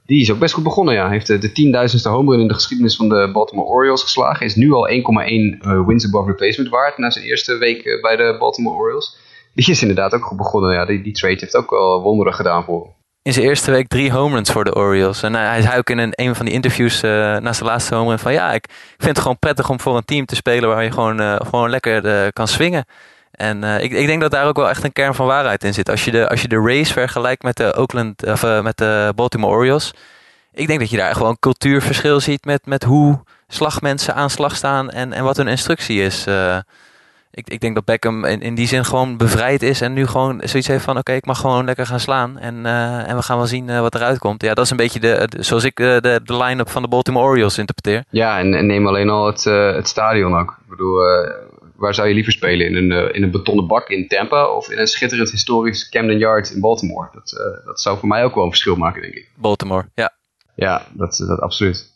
die is ook best goed begonnen. Ja. Heeft de tienduizendste home run in de geschiedenis van de Baltimore Orioles geslagen. Is nu al 1,1 wins above replacement waard na zijn eerste week bij de Baltimore Orioles. Die is inderdaad ook goed begonnen. Ja. Die, die trade heeft ook wel wonderen gedaan voor
in zijn eerste week drie home runs voor de Orioles. En uh, hij zei ook in een, een van die interviews uh, naast de laatste home van... ja, ik vind het gewoon prettig om voor een team te spelen... waar je gewoon, uh, gewoon lekker kan swingen. En ik, ik denk dat daar ook wel echt een kern van waarheid in zit. Als je de, als je de race vergelijkt met de, Oakland, of, met de Baltimore Orioles... ik denk dat je daar gewoon cultuurverschil ziet... met, met hoe slagmensen aan slag staan en, en wat hun instructie is ik, ik denk dat Beckham in, in die zin gewoon bevrijd is en nu gewoon zoiets heeft van oké, ik mag gewoon lekker gaan slaan en, uh, en we gaan wel zien uh, wat eruit komt. Ja, dat is een beetje de, zoals ik uh, de, de line-up van de Baltimore Orioles interpreteer.
Ja, en, en neem alleen al het, het stadion ook. Ik bedoel, waar zou je liever spelen? In een, in een betonnen bak in Tampa of in een schitterend historisch Camden Yard in Baltimore? Dat, dat zou voor mij ook wel een verschil maken, denk ik.
Baltimore, ja.
Ja, dat, dat absoluut.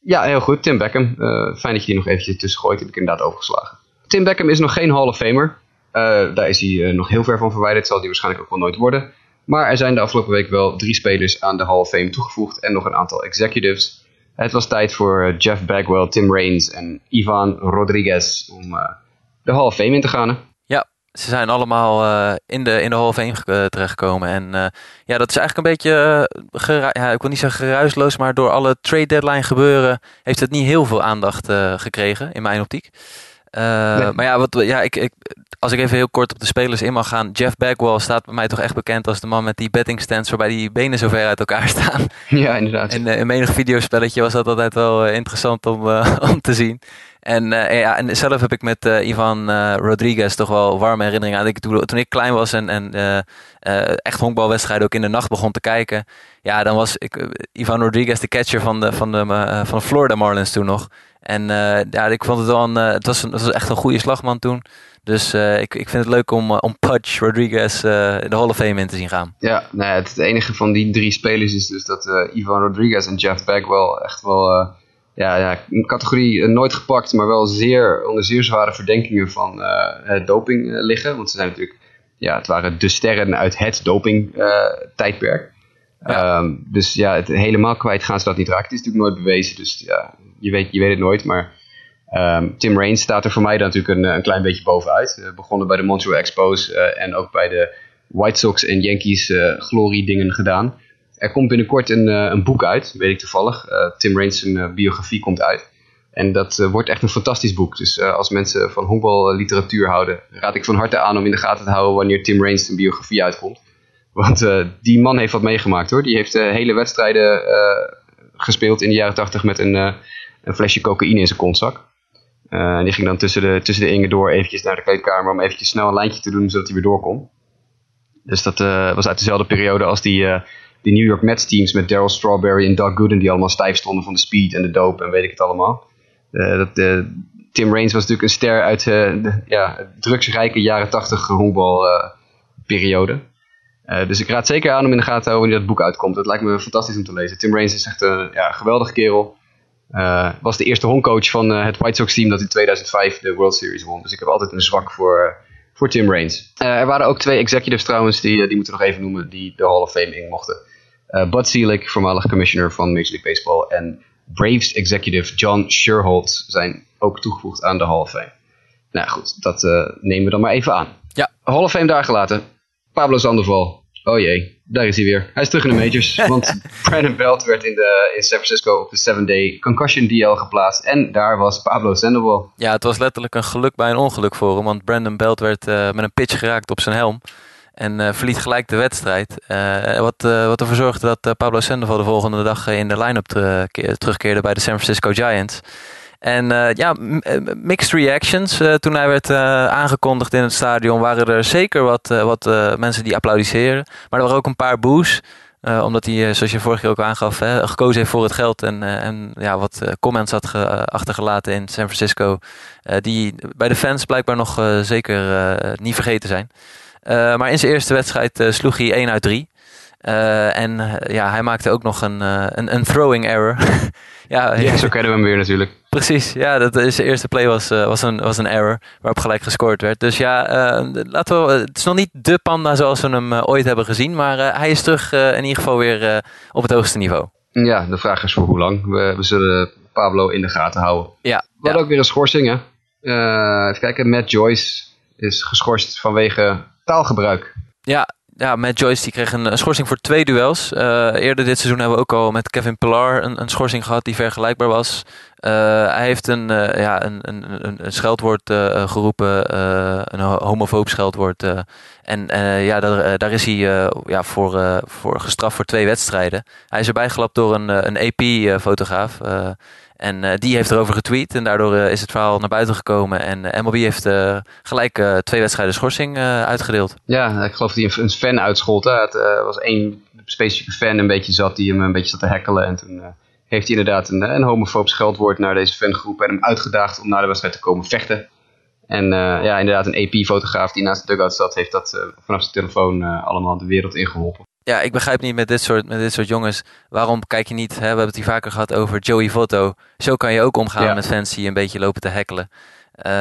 Ja, heel goed. Tim Beckham. fijn dat je die nog eventjes tussen gooit. Heb ik inderdaad overgeslagen. Tim Beckham is nog geen Hall of Famer. Uh, daar is hij eh, nog heel ver van verwijderd. Zal hij waarschijnlijk ook wel nooit worden. Maar er zijn de afgelopen week wel drie spelers aan de Hall of Fame toegevoegd. En nog een aantal executives. Het was tijd voor eh, Jeff Bagwell, Tim Raines en Ivan Rodriguez om de Hall of Fame in te gaan.
Ja, ze zijn allemaal in, de, in de Hall of Fame uh, terechtgekomen. En ja, dat is eigenlijk een beetje, ja, ik wil niet zeggen geruisloos, maar door alle trade deadline gebeuren heeft het niet heel veel aandacht gekregen in mijn optiek. Uh, Maar ja, wat, ja ik, ik, als ik even heel kort op de spelers in mag gaan. Jeff Bagwell staat bij mij toch echt bekend als de man met die betting stands waarbij die benen zo ver uit elkaar staan.
Ja, inderdaad.
En uh, in menig videospelletje was dat altijd wel uh, interessant om, om te zien. En, ja, en zelf heb ik met Ivan Rodriguez toch wel warme herinneringen aan. Ik, toen, ik klein was en, en echt honkbalwedstrijden ook in de nacht begon te kijken. Ja, dan was ik, Ivan Rodriguez de catcher van de, van de, van de Florida Marlins toen nog. En ja, ik vond het wel een, het, was het was echt een goede slagman toen. Dus ik, ik vind het leuk om, om Pudge Rodriguez de Hall of Fame in te zien gaan.
Ja, nou het, enige van die drie spelers is dus dat Ivan Rodriguez en Jeff Bagwell echt wel ja, ja, een categorie nooit gepakt, maar wel zeer, onder zeer zware verdenkingen van doping liggen. Want ze zijn natuurlijk, ja, het waren de sterren uit het doping tijdperk. Ja. Um, dus ja, het, helemaal kwijt gaan ze dat niet raken. Het is natuurlijk nooit bewezen, dus ja, je weet, je weet het nooit. Maar um, Tim Raines staat er voor mij dan natuurlijk een, een klein beetje bovenuit. Uh, begonnen bij de Montreal Expos uh, en ook bij de White Sox en Yankees uh, glorie dingen gedaan. Er komt binnenkort een, een boek uit, weet ik toevallig. Tim Raines' biografie komt uit. En dat wordt echt een fantastisch boek. Dus als mensen van honkballiteratuur houden, raad ik van harte aan om in de gaten te houden wanneer Tim Raines een biografie uitkomt. Want die man heeft wat meegemaakt hoor. Die heeft hele wedstrijden gespeeld in de jaren 80 met een een flesje cocaïne in zijn kontzak. En die ging dan tussen de, tussen de inge door eventjes naar de kleedkamer om eventjes snel een lijntje te doen zodat hij weer door kon. Dus dat was uit dezelfde periode als die, die New York Mets teams met Daryl Strawberry en Doug Gooden die allemaal stijf stonden van de speed en de dope en weet ik het allemaal. dat, Tim Raines was natuurlijk een ster uit de ja, drugsrijke jaren 80 honkbalperiode. dus ik raad zeker aan om in de gaten te houden wanneer dat boek uitkomt. Dat lijkt me fantastisch om te lezen. Tim Raines is echt een ja, geweldige kerel. Uh, was de eerste honkcoach van uh, het White Sox team dat in 2005 de World Series won. Dus ik heb altijd een zwak voor, uh, voor Tim Raines. er waren ook twee executives trouwens, die, die moeten we nog even noemen, die de Hall of Fame in mochten. Bud Selig, voormalig commissioner van Major League Baseball, en Braves executive John Sherholt zijn ook toegevoegd aan de Hall of Fame. Nou goed, dat nemen we dan maar even aan.
Ja.
Hall of Fame daar gelaten. Pablo Sandoval, Oh jee, daar is hij weer. Hij is terug in de majors. want Brandon Belt werd in, de, in San Francisco op de 7-day concussion DL geplaatst. En daar was Pablo Sandoval.
Ja, het was letterlijk een geluk bij een ongeluk voor hem. Want Brandon Belt werd uh, met een pitch geraakt op zijn helm. En uh, verliet gelijk de wedstrijd. Uh, wat, wat ervoor zorgde dat Pablo Sandoval de volgende dag in de line-up terugkeerde bij de San Francisco Giants. En ja, mixed reactions. Toen hij werd aangekondigd in het stadion waren er zeker wat, wat mensen die applaudisseren. Maar er waren ook een paar boos. omdat hij, zoals je vorige keer ook aangaf, hè, gekozen heeft voor het geld. En, en ja, wat comments had achtergelaten in San Francisco. die bij de fans blijkbaar nog zeker niet vergeten zijn. Maar in zijn eerste wedstrijd sloeg hij 1 uit 3. en ja, hij maakte ook nog een, een, een throwing error.
Ja, ja, zo kennen we hem weer natuurlijk.
Precies, ja, dat is, de eerste play was, uh, was, een, was een error waarop gelijk gescoord werd. Dus ja, laten we, het is nog niet de panda zoals we hem ooit hebben gezien, maar hij is terug in ieder geval weer op het hoogste niveau.
Ja, de vraag is voor hoe lang. We, we zullen Pablo in de gaten houden.
Ja.
We hadden
ja.
ook weer een schorsing, hè. even kijken, Matt Joyce is geschorst vanwege taalgebruik.
Ja, ja, Matt Joyce die kreeg een, schorsing voor twee duels. Uh, eerder dit seizoen hebben we ook al met Kevin Pillar een, een schorsing gehad die vergelijkbaar was. Uh, hij heeft een, uh, ja, een, een, een scheldwoord geroepen, een homofoob scheldwoord. en ja, daar, daar is hij ja, voor, voor gestraft voor twee wedstrijden. Hij is erbij gelapt door een, een EP-fotograaf. En uh, die heeft erover getweet en daardoor uh, is het verhaal naar buiten gekomen. En uh, MLB heeft gelijk twee wedstrijden schorsing uitgedeeld.
Ja, ik geloof dat hij een, fan uitschold. Het was één specifieke fan een beetje zat die hem een beetje zat te hekkelen. En toen heeft hij inderdaad een, een scheldwoord naar deze fangroep en hem uitgedaagd om naar de wedstrijd te komen vechten. En ja, inderdaad een AP-fotograaf die naast de dugout zat, heeft dat vanaf zijn telefoon allemaal de wereld ingeholpen.
Ja, ik begrijp niet met dit soort, met dit soort jongens. Waarom kijk je niet? Hè, we hebben het hier vaker gehad over Joey Votto. Zo kan je ook omgaan ja. met fans die een beetje lopen te hekkelen. Uh,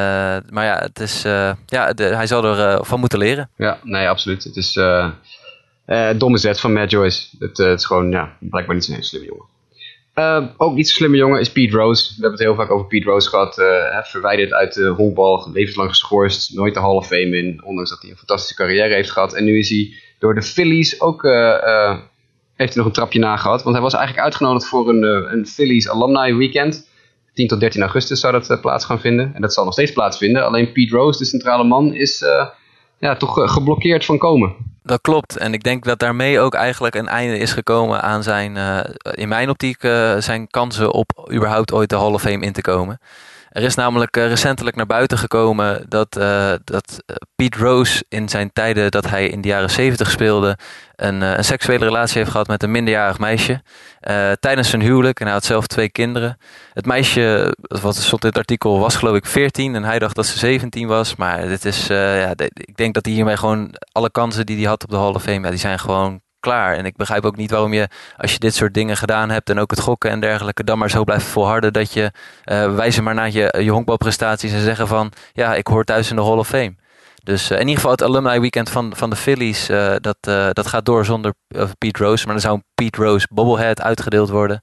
maar ja, het is, uh, ja de, hij zal er uh, van moeten leren.
Ja, nee, absoluut. Het is domme zet van Matt Joyce. Het, het, is gewoon, ja, blijkbaar niet zo'n hele slimme jongen. ook niet zo'n slimme jongen is Pete Rose. We hebben het heel vaak over Pete Rose gehad. verwijderd uit de honkbal, levenslang geschorst. Nooit de Hall of Fame in, ondanks dat hij een fantastische carrière heeft gehad. En nu is hij door de Phillies ook uh, uh, heeft hij nog een trapje nagehad. Want hij was eigenlijk uitgenodigd voor een, uh, een Phillies Alumni Weekend. 10 tot 13 augustus zou dat plaats gaan vinden. En dat zal nog steeds plaatsvinden. Alleen Pete Rose, de centrale man, is ja, toch geblokkeerd van komen.
Dat klopt. En ik denk dat daarmee ook eigenlijk een einde is gekomen aan zijn, in mijn optiek, zijn kansen op überhaupt ooit de Hall of Fame in te komen. Er is namelijk uh, recentelijk naar buiten gekomen dat, uh, dat Pete Rose in zijn tijden dat hij in de jaren 70 speelde, een, een seksuele relatie heeft gehad met een minderjarig meisje. tijdens zijn huwelijk en hij had zelf twee kinderen. Het meisje, wat stond in het artikel, was geloof ik 14 en hij dacht dat ze 17 was. Maar dit is, ja, ik denk dat hij hiermee gewoon alle kansen die hij had op de Hall of Fame, die zijn gewoon klaar. En ik begrijp ook niet waarom je, als je dit soort dingen gedaan hebt en ook het gokken en dergelijke, dan maar zo blijft volharden dat je uh, wijzen maar naar je, je honkbalprestaties en zeggen van ja, ik hoor thuis in de Hall of Fame. Dus uh, in ieder geval het alumni weekend van, van de Phillies, uh, dat, dat gaat door zonder Pete Rose. Maar er zou een Pete Rose bobblehead uitgedeeld worden.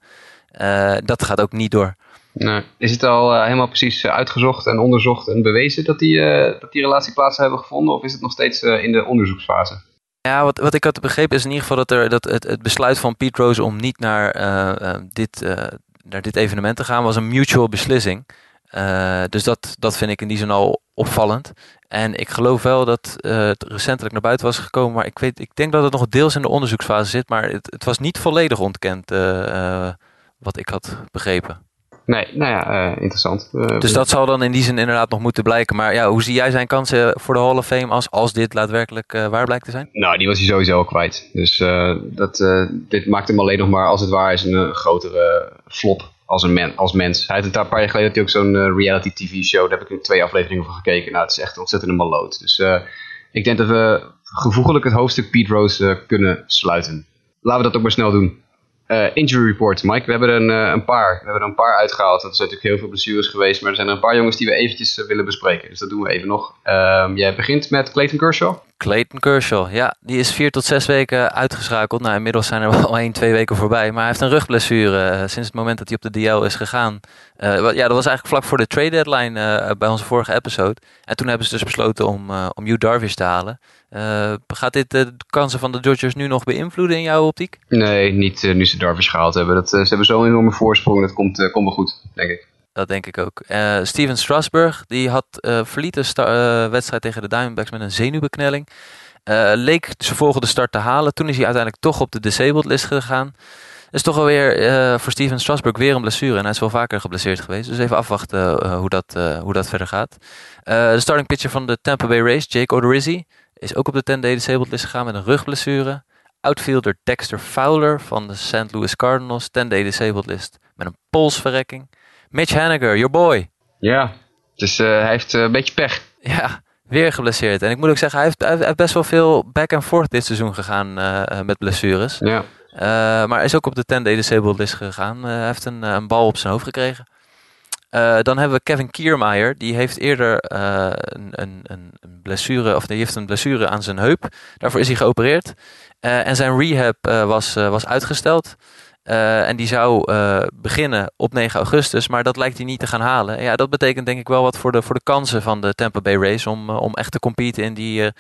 dat gaat ook niet door.
Nee. Is het al helemaal precies uitgezocht en onderzocht en bewezen dat die, dat die relatie plaats hebben gevonden? Of is het nog steeds in de onderzoeksfase?
Ja, wat, wat ik had begrepen is in ieder geval dat, er, dat het, het besluit van Pete Rose om niet naar, uh, uh, dit, uh, naar dit evenement te gaan was een mutual beslissing. dus dat, dat vind ik in die zin al opvallend. En ik geloof wel dat het recentelijk naar buiten was gekomen, maar ik, weet, ik denk dat het nog deels in de onderzoeksfase zit, maar het, het was niet volledig ontkend wat ik had begrepen.
Nee, nou ja, uh, interessant.
Uh, dus dat zal dan in die zin inderdaad nog moeten blijken. Maar ja, hoe zie jij zijn kansen voor de Hall of Fame als, als dit daadwerkelijk uh, waar blijkt te zijn?
Nou, die was hij sowieso al kwijt. Dus dat, dit maakt hem alleen nog maar, als het waar is, een grotere flop als, een als mens. Hij had een paar jaar geleden ook zo'n reality tv show. Daar heb ik twee afleveringen van gekeken. Nou, het is echt een ontzettende maloot. Dus ik denk dat we gevoegelijk het hoofdstuk Pete Rose kunnen sluiten. Laten we dat ook maar snel doen. Uh, injury report, Mike. We hebben een, uh, een, paar. We hebben er een paar uitgehaald. Er zijn natuurlijk heel veel blessures geweest. Maar er zijn er een paar jongens die we eventjes uh, willen bespreken. Dus dat doen we even nog. Um, jij begint met Clayton Kershaw.
Clayton Kershaw, ja. Die is vier tot zes weken uitgeschakeld. Nou, inmiddels zijn er wel één, twee weken voorbij. Maar hij heeft een rugblessure sinds het moment dat hij op de DL is gegaan. ja, dat was eigenlijk vlak voor de trade deadline bij onze vorige episode. En toen hebben ze dus besloten om, om Hugh Darvish te halen. Uh, gaat dit de kansen van de Dodgers nu nog beïnvloeden in jouw optiek?
Nee, niet uh, nu ze Darvish gehaald hebben. Dat, ze hebben zo'n enorme voorsprong, dat komt, komt wel goed, denk ik.
Dat denk ik ook. Steven Strasburg, die had verliet de wedstrijd tegen de Diamondbacks met een zenuwbeknelling. leek zijn volgende start te halen. Toen is hij uiteindelijk toch op de disabled list gegaan is toch alweer voor Steven Strasburg weer een blessure. En hij is wel vaker geblesseerd geweest. Dus even afwachten hoe, dat, hoe dat verder gaat. de starting pitcher van de Tampa Bay Rays, Jake Odorizzi, is ook op de 10-day disabled list gegaan met een rugblessure. Outfielder Dexter Fowler van de St. Louis Cardinals, 10-day disabled list met een polsverrekking. Mitch Haniger, your boy.
Ja, dus hij heeft een beetje pech.
Ja, weer geblesseerd. En ik moet ook zeggen, hij heeft, hij heeft best wel veel back and forth dit seizoen gegaan met blessures.
Ja.
Maar hij is ook op de 10-day disabled list gegaan. Hij heeft een, een, bal op zijn hoofd gekregen. Uh, dan hebben we Kevin Kiermaier. Die heeft eerder een, een, een, blessure, of die heeft een blessure aan zijn heup. Daarvoor is hij geopereerd. en zijn rehab was, was uitgesteld. en die zou beginnen op 9 augustus, maar dat lijkt hij niet te gaan halen. ja, dat betekent denk ik wel wat voor de, voor de kansen van de Tampa Bay Race om, om echt te competen in die,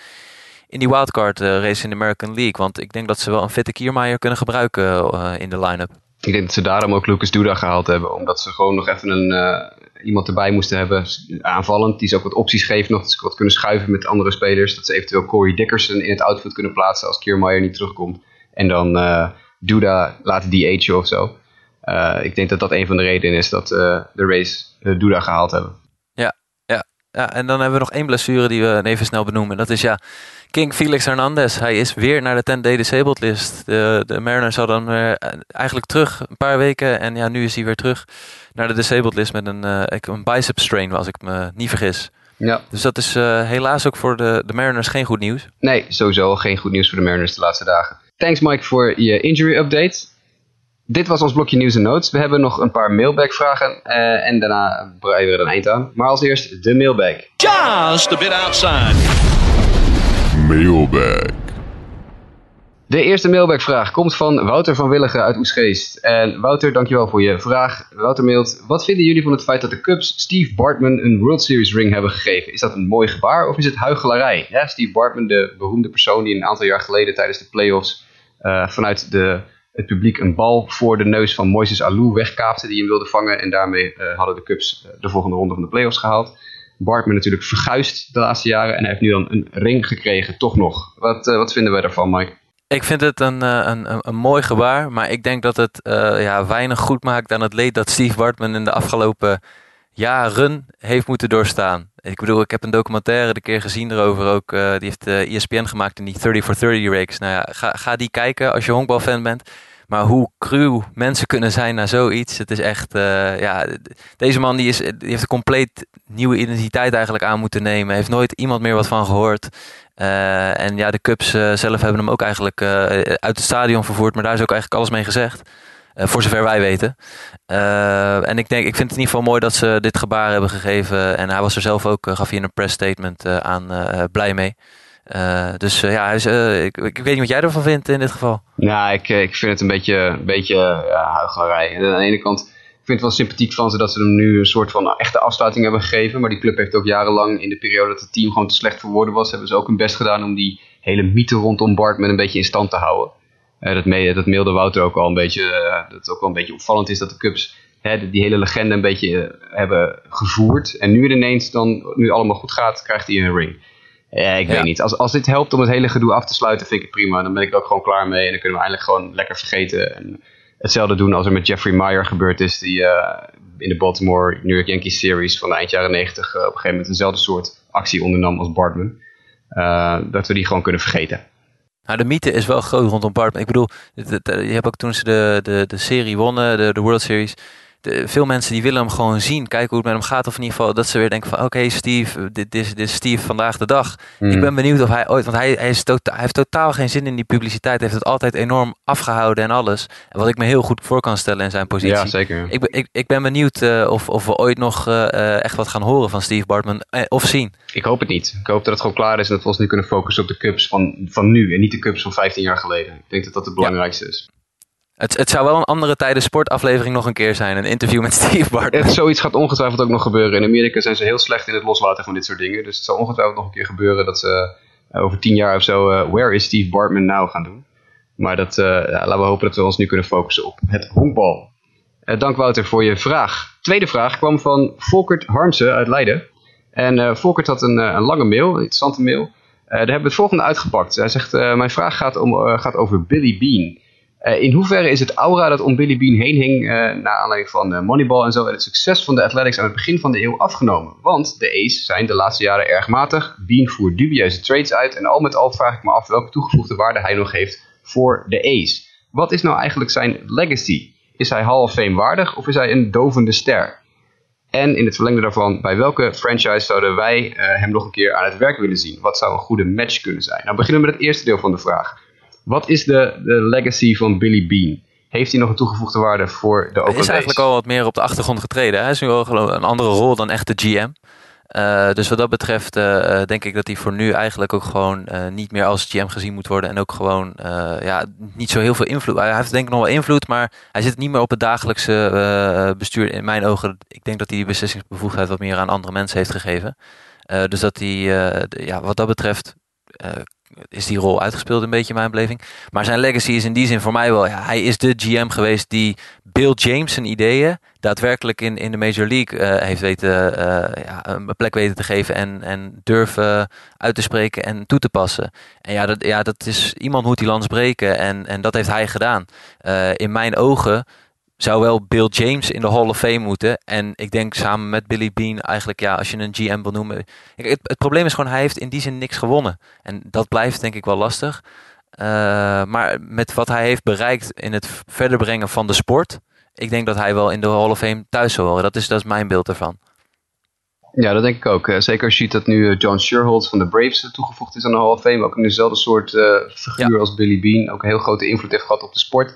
in die wildcard race in de American League. Want ik denk dat ze wel een fitte Kiermaier kunnen gebruiken in de line-up.
Ik denk dat ze daarom ook Lucas Duda gehaald hebben. Omdat ze gewoon nog even een, uh, iemand erbij moesten hebben aanvallend. Die ze ook wat opties geeft nog. Dat ze wat kunnen schuiven met andere spelers. Dat ze eventueel Corey Dickerson in het outfield kunnen plaatsen als Kiermaier niet terugkomt. En dan Duda laten die of zo. ik denk dat dat een van de redenen is dat de race Duda gehaald hebben.
Ja, ja, ja, en dan hebben we nog één blessure die we even snel benoemen. Dat is ja, King Felix Hernandez. Hij is weer naar de 10-day disabled list. De, de Mariners hadden hem uh, eigenlijk terug een paar weken. En ja, nu is hij weer terug naar de disabled list met een, uh, een bicep strain, als ik me niet vergis.
Ja.
Dus dat is uh, helaas ook voor de, de Mariners geen goed nieuws.
Nee, sowieso geen goed nieuws voor de Mariners de laatste dagen. Thanks Mike voor je injury update. Dit was ons blokje nieuws en notes. We hebben nog een paar mailbag vragen uh, en daarna breien we er een eind aan. Maar als eerst de mailbag. Just a bit outside. De eerste mailbagvraag komt van Wouter van Willigen uit Oesgeest. En Wouter, dankjewel voor je vraag. Wouter mailt, wat vinden jullie van het feit dat de Cubs Steve Bartman een World Series ring hebben gegeven? Is dat een mooi gebaar of is het huichelarij? Ja, Steve Bartman, de beroemde persoon die een aantal jaar geleden tijdens de playoffs uh, vanuit de, het publiek een bal voor de neus van Moises Alou wegkaapte die hem wilde vangen. En daarmee uh, hadden de Cubs de volgende ronde van de playoffs gehaald. Bartman natuurlijk verguisd de laatste jaren. En hij heeft nu dan een ring gekregen, toch nog. Wat, uh, wat vinden wij daarvan, Mike?
Ik vind het een, uh, een, een, een, mooi gebaar. Maar ik denk dat het uh, ja, weinig goed maakt aan het leed dat Steve Bartman in de afgelopen jaren heeft moeten doorstaan. Ik bedoel, ik heb een documentaire de keer gezien erover ook. die heeft ESPN gemaakt in die 30 for 30 race. Nou ja, ga, ga die kijken als je honkbalfan bent. Maar hoe cruw mensen kunnen zijn naar zoiets. Het is echt. Uh, ja, deze man die is, die heeft een compleet nieuwe identiteit eigenlijk aan moeten nemen. Heeft nooit iemand meer wat van gehoord. Uh, en ja, de Cubs uh, zelf hebben hem ook eigenlijk uit het stadion vervoerd. Maar daar is ook eigenlijk alles mee gezegd. voor zover wij weten. en ik denk, ik vind het in ieder geval mooi dat ze dit gebaar hebben gegeven. En hij was er zelf ook, gaf in een press statement aan, blij mee. Uh, dus uh, ja, uh, ik, ik, weet niet wat jij ervan vindt in dit geval.
Nou, ik, ik vind het een beetje, een beetje ja, huichelarij. Aan de ene kant ik vind het wel sympathiek van ze dat ze hem nu een soort van echte afsluiting hebben gegeven. Maar die club heeft ook jarenlang in de periode dat het team gewoon te slecht voor woorden was, hebben ze ook hun best gedaan om die hele mythe rondom Bart met een beetje in stand te houden. dat, me, dat mailde Wouter ook al een beetje, dat het ook wel een beetje opvallend is dat de Cubs hè, die hele legende een beetje hebben gevoerd. En nu ineens dan, nu allemaal goed gaat, krijgt hij een ring. Ja, ik weet niet. Als, als dit helpt om het hele gedoe af te sluiten, vind ik het prima. Dan ben ik er ook gewoon klaar mee. En dan kunnen we eindelijk gewoon lekker vergeten. En hetzelfde doen als er met Jeffrey Meyer gebeurd is. Die uh, in de Baltimore New York Yankees series van eind jaren 90 uh, op een gegeven moment dezelfde soort actie ondernam als Bartman. Uh, dat we die gewoon kunnen vergeten.
Nou, de mythe is wel groot rondom Bartman. Ik bedoel, je hebt ook toen ze de, de, de serie wonnen, de, de World Series veel mensen die willen hem gewoon zien, kijken hoe het met hem gaat. Of in ieder geval dat ze weer denken van oké Steve, dit, dit, dit, is Steve vandaag de dag. Ik hmm. ben benieuwd of hij ooit, want hij, hij, is hij heeft totaal geen zin in die publiciteit. Hij heeft het altijd enorm afgehouden en alles. En wat ik me heel goed voor kan stellen in zijn positie.
Ja, zeker.
Ik, ik, ik ben benieuwd uh, of, of we ooit nog uh, echt wat gaan horen van Steve Bartman. Of zien.
Ik hoop het niet. Ik hoop dat het gewoon klaar is en dat we ons nu kunnen focussen op de Cubs van, van nu. En niet de Cubs van 15 jaar geleden. Ik denk dat dat het belangrijkste ja. is.
Het, het zou wel een andere tijden sportaflevering nog een keer zijn. Een interview met Steve Bartman.
zoiets gaat ongetwijfeld ook nog gebeuren. In Amerika zijn ze heel slecht in het loslaten van dit soort dingen. Dus het zal ongetwijfeld nog een keer gebeuren dat ze over tien jaar of zo Where is Steve Bartman now gaan doen. Maar dat, laten we hopen dat we ons nu kunnen focussen op het honkbal. dank Wouter voor je vraag. Tweede vraag kwam van Volkert Harmsen uit Leiden. En Volkert had een, een lange mail, een interessante mail. daar hebben we het volgende uitgepakt. Hij zegt, mijn vraag gaat, om, gaat over Billy Bean. Eh, in hoeverre is het aura dat om Billy Bean heen hing, uh, naar aanleiding van uh, Moneyball en zo, en het succes van de Athletics aan het begin van de eeuw afgenomen? Want de A's zijn de laatste jaren erg matig. Bean voert dubieuze trades uit en al met al vraag ik me af welke toegevoegde waarde hij nog heeft voor de A's. Wat is nou eigenlijk zijn legacy? Is hij Hall of Fame waardig of is hij een dovende ster? En in het verlengde daarvan, bij welke franchise zouden wij hem nog een keer aan het werk willen zien? Wat zou een goede match kunnen zijn? Nou beginnen we met het eerste deel van de vraag. Wat is de, de legacy van Billy Bean? Heeft hij nog een toegevoegde waarde voor de Oakland
Hij is eigenlijk al wat meer op de achtergrond getreden. Hij is nu wel een andere rol dan echt de GM. Uh, dus wat dat betreft uh, denk ik dat hij voor nu eigenlijk ook gewoon uh, niet meer als GM gezien moet worden. En ook gewoon ja, niet zo heel veel invloed. Hij heeft denk ik nog wel invloed, maar hij zit niet meer op het dagelijkse bestuur in mijn ogen. Ik denk dat hij die beslissingsbevoegdheid wat meer aan andere mensen heeft gegeven. dus dat hij ja, wat dat betreft is die rol uitgespeeld een beetje in mijn beleving. Maar zijn legacy is in die zin voor mij wel... Ja, hij is de GM geweest die Bill James ideeën... daadwerkelijk in, in de Major League uh, heeft weten, uh, ja, een plek weten te geven... En, en durven uit te spreken en toe te passen. En ja, dat, ja, dat is... Iemand moet die lans breken en, en dat heeft hij gedaan. Uh, in mijn ogen zou wel Bill James in de Hall of Fame moeten. En ik denk samen met Billy Bean eigenlijk, ja, als je een GM wil noemen. Het, het probleem is gewoon, hij heeft in die zin niks gewonnen. En dat blijft denk ik wel lastig. Uh, maar met wat hij heeft bereikt in het verder brengen van de sport. Ik denk dat hij wel in de Hall of Fame thuis zou horen. Dat is, dat is mijn beeld ervan.
Ja, dat denk ik ook. Eh, zeker als je ziet dat nu eh, John Sherholtz van de Braves toegevoegd is aan de Hall of Fame. Ook in dezelfde soort uh, figuur als Billy Bean. Ook een heel grote invloed heeft gehad op de sport.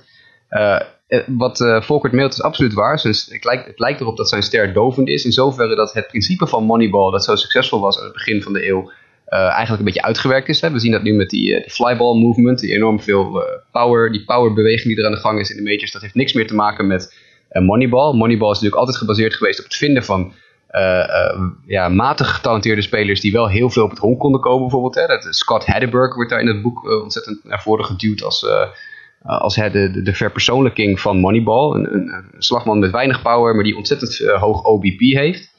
Uh, eh, wat uh, Volkert mailt is absoluut waar. Dus het, lijkt, het lijkt erop dat zijn ster dovend is. In zoverre dat het principe van Moneyball, dat zo succesvol was aan het begin van de eeuw, uh, eigenlijk een beetje uitgewerkt is. Hè. We zien dat nu met die, flyball movement, die enorm veel power, die powerbeweging die er aan de gang is in de majors. Dat heeft niks meer te maken met Moneyball. Moneyball is natuurlijk altijd gebaseerd geweest op het vinden van ja, matig getalenteerde spelers die wel heel veel op het honk konden komen bijvoorbeeld. Hè. Dat, Scott Heddenberg wordt daar in het boek ontzettend naar voren geduwd als eh, als hij de, de, verpersoonlijking van Moneyball. Een, een, een, slagman met weinig power, maar die ontzettend uh, hoog OBP heeft.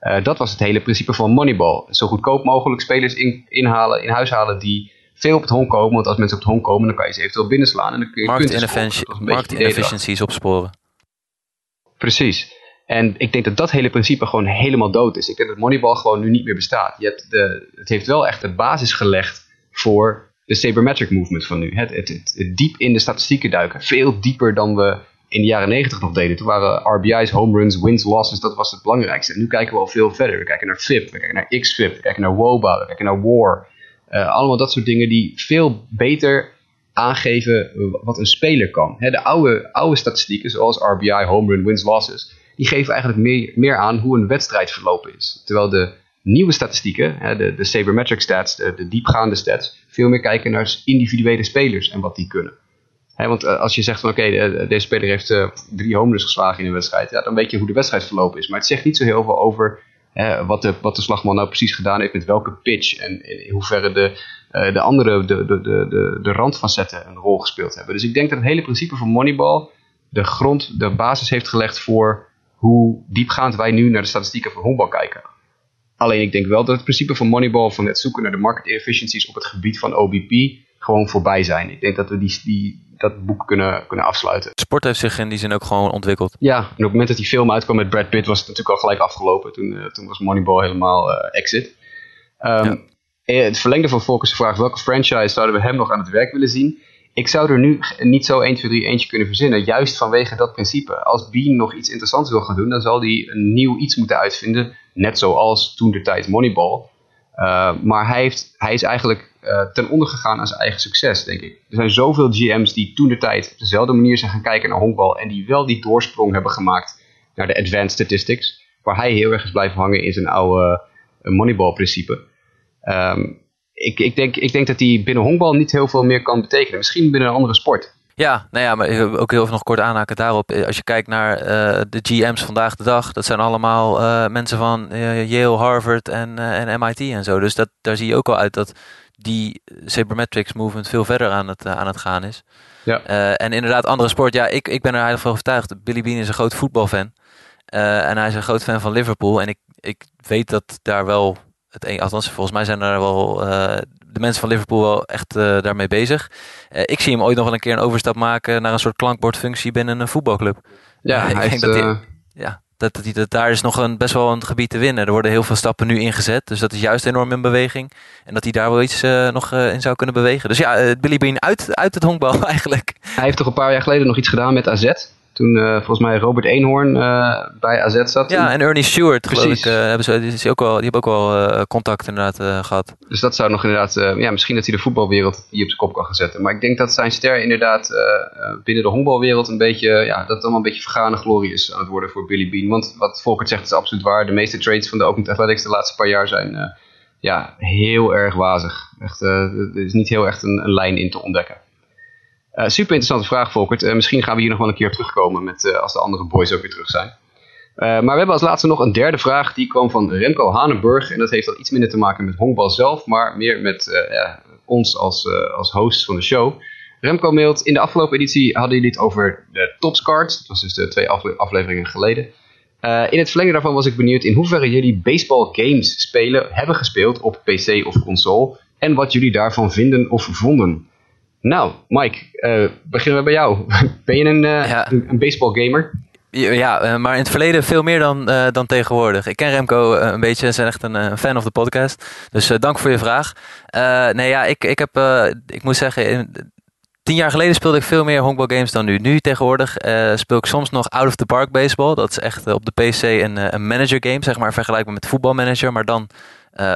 Uh, dat was het hele principe van Moneyball. Zo goedkoop mogelijk spelers in, inhalen, in huis halen die veel op het honk komen. Want als mensen op het honk komen, dan kan je ze eventueel binnenslaan. En dan kun
je Markt inefficiencies opsporen.
Precies. En ik denk dat dat hele principe gewoon helemaal dood is. Ik denk dat Moneyball gewoon nu niet meer bestaat. Je hebt de, het heeft wel echt de basis gelegd voor de sabermetric movement van nu. Het, het, het, diep in de statistieken duiken. Veel dieper dan we in de jaren 90 nog deden. Toen waren RBI's, home runs, wins, losses, dat was het belangrijkste. En nu kijken we al veel verder. We kijken naar FIP, we kijken naar XFIP, we kijken naar WOBA, we kijken naar WAR. Uh, allemaal dat soort dingen die veel beter aangeven wat een speler kan. de oude, oude statistieken, zoals RBI, home run, wins, losses, die geven eigenlijk meer, meer aan hoe een wedstrijd verlopen is. Terwijl de nieuwe statistieken, de, de sabermetric stats, de, diepgaande stats, veel meer kijken naar individuele spelers en wat die kunnen. Want uh, als je zegt van oké, deze speler heeft uh, drie homeruns geslagen in een wedstrijd, ja, dan weet je hoe de wedstrijd verlopen is. Maar het zegt niet zo heel veel over wat, de, wat de slagman nou precies gedaan heeft met welke pitch en, in hoeverre de, uh, de andere, de, de, de, de, randfacetten een rol gespeeld hebben. Dus ik denk dat het hele principe van Moneyball de grond, de basis heeft gelegd voor hoe diepgaand wij nu naar de statistieken van honkbal kijken. Alleen ik denk wel dat het principe van Moneyball, van het zoeken naar de market efficiencies op het gebied van OBP, gewoon voorbij zijn. Ik denk dat we die, die, dat boek kunnen, kunnen afsluiten.
Sport heeft zich in die zin ook gewoon ontwikkeld.
Ja, en op het moment dat die film uitkwam met Brad Pitt was het natuurlijk al gelijk afgelopen. Toen, uh, toen was Moneyball helemaal uh, exit. Um, Het verlengde van Volkers' vraag, welke franchise zouden we hem nog aan het werk willen zien? Ik zou er nu niet zo 1, 2, 3 eentje kunnen verzinnen, juist vanwege dat principe. Als Bean nog iets interessants wil gaan doen, dan zal hij een nieuw iets moeten uitvinden Net zoals toen de tijd Moneyball. Uh, maar hij, heeft, hij is eigenlijk uh, ten onder gegaan aan zijn eigen succes, denk ik. Er zijn zoveel GM's die toen de tijd op dezelfde manier zijn gaan kijken naar honkbal. En die wel die doorsprong hebben gemaakt naar de advanced statistics. Waar hij heel erg is blijven hangen in zijn oude uh, Moneyball principe. Um, ik, ik, denk, ik denk dat hij binnen honkbal niet heel veel meer kan betekenen. Misschien binnen een andere sport.
Ja, nou ja, maar ook heel even nog kort aanhaken daarop. Eh, als je kijkt naar uh, de GM's vandaag de dag, dat zijn allemaal uh, mensen van uh, Yale, Harvard en, en MIT en zo. Dus dat, daar zie je ook al uit dat die sabermetrics movement veel verder aan het, aan het gaan is.
Ja.
en inderdaad, andere sport. Ja, ik, ik ben er eigenlijk van overtuigd. Billy Bean is een groot voetbalfan. en hij is een groot fan van Liverpool. En ik, ik weet dat daar wel het een, althans, volgens mij zijn er wel de mensen van Liverpool wel echt daarmee bezig. ik zie hem ooit nog wel een keer een overstap maken naar een soort klankbordfunctie binnen een voetbalclub.
Ja, hij ik denk dat hij,
ja, dat, dat, dat, daar is nog een, best wel een gebied te winnen. Er worden heel veel stappen nu ingezet. Dus dat is juist enorm in beweging. En dat hij daar wel iets uh, nog uh, in zou kunnen bewegen. Dus ja, uh, Billy Bean uit, uit het honkbal eigenlijk.
Hij heeft toch een paar jaar geleden nog iets gedaan met AZ. Toen uh, volgens mij Robert Eenhoorn uh, bij AZ zat.
Ja, en Ernie Stewart Precies. geloof ik. Uh, hebben ze, die, is ook wel, die hebben ook wel contact inderdaad gehad.
Dus dat zou nog inderdaad... ja, misschien dat hij de voetbalwereld hier op zijn kop kan gaan zetten. Maar ik denk dat zijn ster inderdaad binnen de honkbalwereld een beetje... Ja, dat het allemaal een beetje vergane glorie is aan het worden voor Billy Bean. Want wat Volkert zegt is absoluut waar. De meeste trades van de Oakland Athletics de laatste paar jaar zijn... ja, heel erg wazig. Echt, er is niet heel echt een, een lijn in te ontdekken. Uh, super interessante vraag, Volkert. Uh, misschien gaan we hier nog wel een keer terugkomen met, uh, als de andere boys ook weer terug zijn. maar we hebben als laatste nog een derde vraag. Die kwam van Remco Hanenburg. En dat heeft al iets minder te maken met honkbal zelf, maar meer met ons als, als hosts van de show. Remco mailt, in de afgelopen editie hadden jullie het over de topscards. Dat was dus de twee afle afleveringen geleden. in het verlengde daarvan was ik benieuwd in hoeverre jullie baseball games spelen, hebben gespeeld op PC of console. En wat jullie daarvan vinden of vonden. Nou, Mike, uh, beginnen we bij jou. Ben je een, uh, ja. een, baseball gamer?
Ja, uh, maar in het verleden veel meer dan, dan tegenwoordig. Ik ken Remco een beetje, zijn echt een fan of de podcast. Dus dank voor je vraag. nee, ja, ik, ik heb, ik moet zeggen, in, tien jaar geleden speelde ik veel meer honkbalgames dan nu. Nu tegenwoordig speel ik soms nog out of the park baseball. Dat is echt op de PC een, een manager game, zeg maar, vergelijkbaar met voetbalmanager, maar dan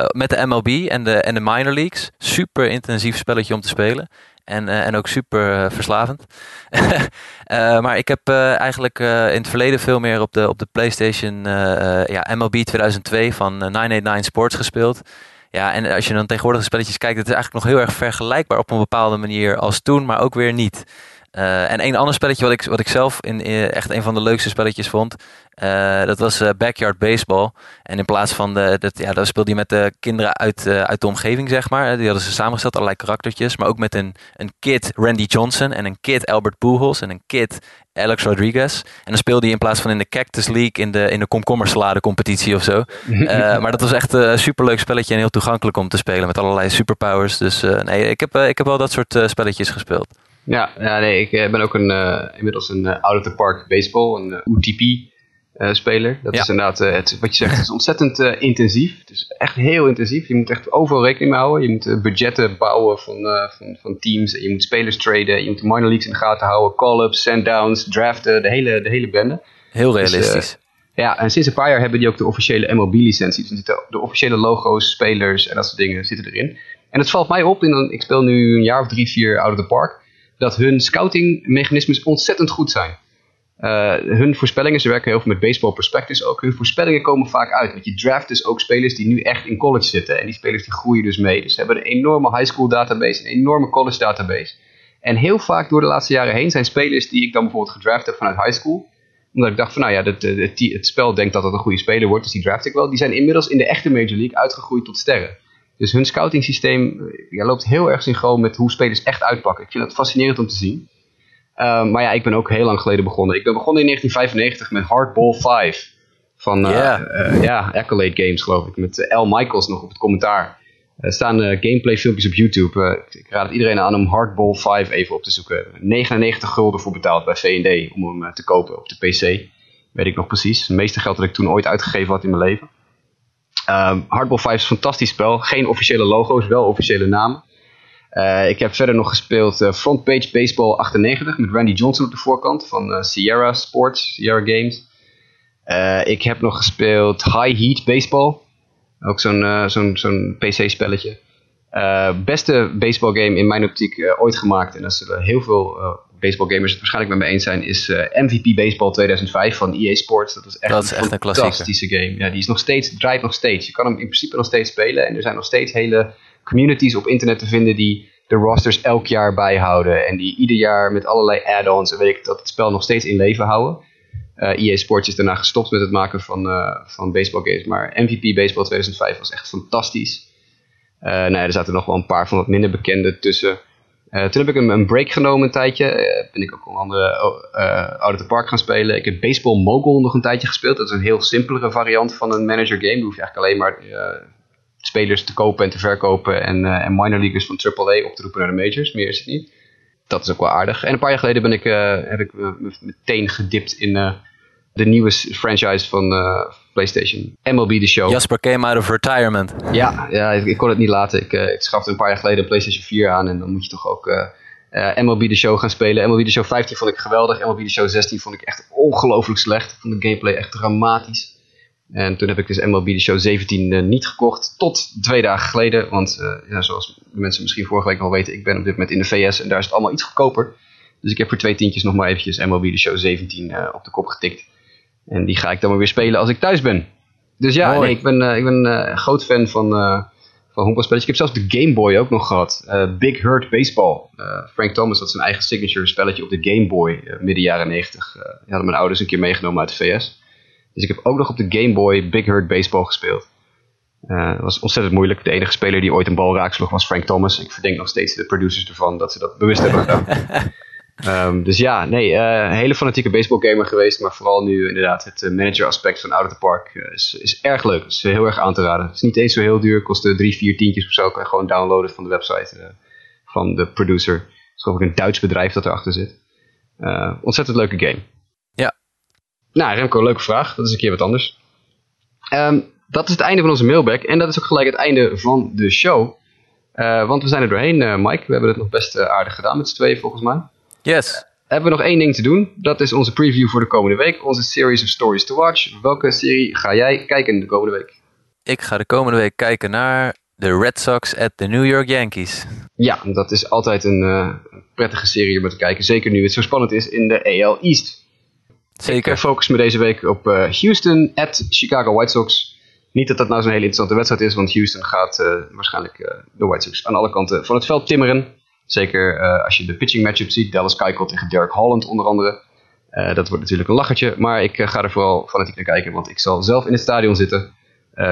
met de MLB en de, en de minor leagues. Super intensief spelletje om te spelen. En, uh, en ook super uh, verslavend. uh, maar ik heb eigenlijk in het verleden veel meer op de, op de PlayStation ja, MLB 2002 van 989 Sports gespeeld. Ja, en als je dan tegenwoordig spelletjes kijkt, het is eigenlijk nog heel erg vergelijkbaar op een bepaalde manier als toen, maar ook weer niet. Uh, en een ander spelletje wat ik, wat ik zelf in, in, echt een van de leukste spelletjes vond, uh, dat was uh, Backyard Baseball. En in plaats van, de, dat, ja, dat speelde je met de kinderen uit, uit de omgeving, zeg maar. Die hadden ze samengesteld, allerlei karaktertjes. Maar ook met een, een kid Randy Johnson en een kid Albert Pujols en een kid Alex Rodriguez. En dan speelde hij in plaats van in de Cactus League in de, in de komkommersalade competitie of zo. maar dat was echt een superleuk spelletje en heel toegankelijk om te spelen met allerlei superpowers. Dus nee, ik heb, ik heb wel dat soort spelletjes gespeeld.
Ja, ja nee, ik eh, ben ook een, uh, inmiddels een uh, out of the park baseball, een UTP speler. Dat is inderdaad, het, wat je zegt, het is ontzettend intensief. Het is echt heel intensief. Je moet echt overal rekening mee houden. Je moet budgetten bouwen van, van, van teams. Je moet spelers traden. Je moet de minor leagues in de gaten houden. Call-ups, send-downs, draften, de hele, de hele bende.
Heel dus, realistisch.
ja, en sinds een paar jaar hebben die ook de officiële MLB-licentie. Dus de, de officiële logo's, spelers en dat soort dingen zitten erin. En het valt mij op, in, ik speel nu een jaar of drie, vier out of the park dat hun scoutingmechanismes ontzettend goed zijn. Uh, hun voorspellingen, ze werken heel veel met baseball prospectus ook. Hun voorspellingen komen vaak uit. Want je draft dus ook spelers die nu echt in college zitten. En die spelers die groeien dus mee. Dus ze hebben een enorme high school database, een enorme college database. En heel vaak door de laatste jaren heen zijn spelers die ik dan bijvoorbeeld gedraft heb vanuit high school. Omdat ik dacht van nou ja, het, het, het spel denkt dat dat een goede speler wordt, dus die draft ik wel. Die zijn inmiddels in de echte Major League uitgegroeid tot sterren. Dus hun scouting systeem eh, ja, loopt heel erg synchroon met hoe spelers echt uitpakken. Ik vind het fascinerend om te zien. Uh, maar ja, ik ben ook heel lang geleden begonnen. Ik ben begonnen in 1995 met Hardball 5. Van uh, uh, ja, Accolade Games geloof ik. Met Al Michaels nog op het commentaar. Er staan gameplay filmpjes op YouTube. ik raad het iedereen aan om Hardball 5 even op te zoeken. 99 gulden voor betaald bij V&D om hem te kopen op de PC. Weet ik nog precies. Het meeste geld dat ik toen ooit uitgegeven had in mijn leven. Um, Hardball 5 is een fantastisch spel. Geen officiële logo's, wel officiële namen. Uh, ik heb verder nog gespeeld uh, Frontpage Baseball 98 met Randy Johnson op de voorkant van uh, Sierra Sports, Sierra Games. ik heb nog gespeeld High Heat Baseball. Ook zo'n PC-spelletje. beste baseball game in mijn optiek ooit gemaakt. En dat zullen heel veel baseballgamers het waarschijnlijk met me eens zijn, is uh, MVP Baseball 2005 van EA Sports. Dat is echt,
dat is echt een,
fantastische game. Ja, die is nog steeds, draait nog steeds. Je kan hem in principe nog steeds spelen. En er zijn nog steeds hele communities op internet te vinden die de rosters elk jaar bijhouden. En die ieder jaar met allerlei add-ons en weet ik dat het spel nog steeds in leven houden. Uh, eh, EA Sports is daarna gestopt met het maken van, uh, van baseball games. Maar MVP Baseball 2005 was echt fantastisch. Uh, nou ja, er zaten nog wel een paar van wat minder bekende tussen. Uh, toen heb ik een, break genomen een tijdje. Uh, ben ik ook een andere uh, Out of the Park gaan spelen. Ik heb Baseball Mogul nog een tijdje gespeeld. Dat is een heel simpelere variant van een manager game. Je hoeft eigenlijk alleen maar spelers te kopen en te verkopen. En, en minor leaguers van AAA op te roepen naar de majors. Meer is het niet. Dat is ook wel aardig. En een paar jaar geleden ben ik, heb ik meteen gedipt in de nieuwe franchise van PlayStation. MLB The Show.
Jasper came out of retirement.
Ja, ja ik, ik kon het niet laten. Ik, uh, ik schafte een paar jaar geleden een PlayStation 4 aan. En dan moet je toch ook uh, uh, MLB The Show gaan spelen. MLB The Show 15 vond ik geweldig. MLB The Show 16 vond ik echt ongelooflijk slecht. Ik vond de gameplay echt dramatisch. En toen heb ik dus MLB The Show 17 niet gekocht. Tot twee dagen geleden. Want ja, zoals de mensen misschien vorige week al weten. Ik ben op dit moment in de VS. En daar is het allemaal iets goedkoper. Dus ik heb voor twee tientjes nog maar eventjes MLB The Show 17 op de kop getikt. En die ga ik dan maar weer spelen als ik thuis ben. Dus ja, nee, ik ben, uh, ik ben uh, groot fan van, uh, van honkbalspelletjes. Ik heb zelfs de Game Boy ook nog gehad. Big Hurt Baseball. Frank Thomas had zijn eigen signature spelletje op de Game Boy midden jaren 90. die hadden mijn ouders een keer meegenomen uit de VS. Dus ik heb ook nog op de Game Boy Big Hurt Baseball gespeeld. dat was ontzettend moeilijk. De enige speler die ooit een bal raaksloeg was Frank Thomas. Ik verdenk nog steeds de producers ervan dat ze dat bewust hebben gedaan. Um, dus ja, nee, uh, hele fanatieke baseballgamer geweest. Maar vooral nu inderdaad het uh, manager aspect van Out of the Park uh, is, is erg leuk. is heel erg aan te raden. Het is niet eens zo heel duur. Kost drie, vier tientjes of zo. Kan je gewoon downloaden van de website van de producer. Het is geloof ik een Duits bedrijf dat erachter zit. ontzettend leuke game.
Ja.
Nou, Remco, leuke vraag. Dat is een keer wat anders. Um, dat is het einde van onze mailbag. En dat is ook gelijk het einde van de show. want we zijn er doorheen, Mike. We hebben het nog best aardig gedaan met z'n tweeën volgens mij.
Yes.
Hebben we nog één ding te doen. Dat is onze preview voor de komende week. Onze series of stories to watch. Welke serie ga jij kijken de komende week?
Ik ga de komende week kijken naar de Red Sox at the New York Yankees.
Ja, dat is altijd een uh, prettige serie om te kijken. Zeker nu het zo spannend is in de AL East.
Zeker.
Ik uh, focus me deze week op uh, Houston at Chicago White Sox. Niet dat dat nou zo'n hele interessante wedstrijd is, want Houston gaat waarschijnlijk de White Sox aan alle kanten van het veld timmeren. Zeker uh, als je de pitching matchup ziet. Dallas Keuchel tegen Derek Holland onder andere. Uh, dat wordt natuurlijk een lachertje. Maar ik uh, ga er vooral fanatiek naar kijken. Want ik zal zelf in het stadion zitten.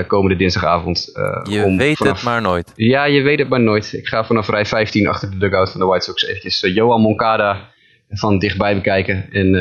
komende dinsdagavond.
je
om
weet
vanaf...
het maar nooit.
Ja, je weet het maar nooit. Ik ga vanaf rij 15 achter de dugout van de White Sox eventjes Johan Moncada van dichtbij bekijken. En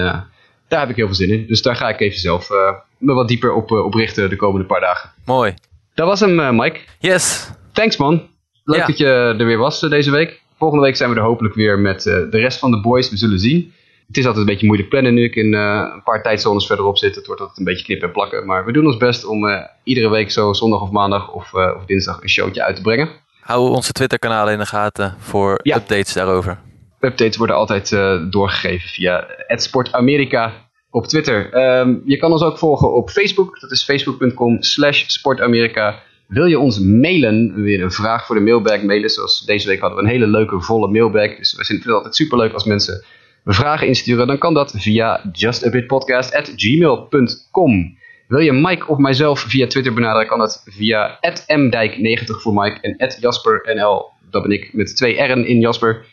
daar heb ik heel veel zin in. Dus daar ga ik even zelf me wat dieper op, op richten de komende paar dagen.
Mooi.
Dat was hem, Mike.
Yes.
Thanks man. Leuk
Ja.
dat je er weer was deze week. Volgende week zijn we er hopelijk weer met eh, de rest van de boys. We zullen zien. Het is altijd een beetje moeilijk plannen nu ik in eh, een paar tijdzones verderop zit. Het wordt altijd een beetje knippen en plakken. Maar we doen ons best om eh, iedere week zo zondag of maandag of, of dinsdag een showtje uit te brengen.
Hou onze Twitter-kanalen in de gaten voor
Ja.
updates daarover.
Updates worden altijd doorgegeven via @sportamerika op Twitter. Ehm, je kan ons ook volgen op Facebook. Dat is facebook.com slash sportamerika. Wil je ons mailen, weer een vraag voor de mailbag mailen. Zoals deze week hadden we een hele leuke volle mailbag. Dus we vinden het altijd superleuk als mensen vragen insturen. Dan kan dat via justabitpodcast.gmail.com. Wil je Mike of mijzelf via Twitter benaderen, kan dat via mdijk90 voor Mike en jaspernl. Dat ben ik met twee R'en in Jasper.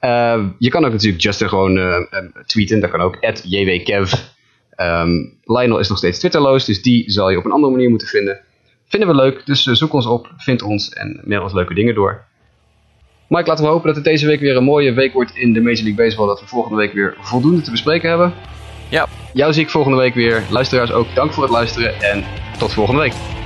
Uh, je kan ook natuurlijk Justin gewoon uh, um, tweeten. Dat kan ook. jwkev. Um, Lionel is nog steeds Twitterloos. Dus die zal je op een andere manier moeten vinden. Vinden we leuk. Dus uh, zoek ons op. Vind ons. En mail ons leuke dingen door. Mike, laten we hopen dat het deze week weer een mooie week wordt in de Major League Baseball. Dat we volgende week weer voldoende te bespreken hebben.
Ja.
Jou zie ik volgende week weer. Luisteraars ook, dank voor het luisteren. En tot volgende week.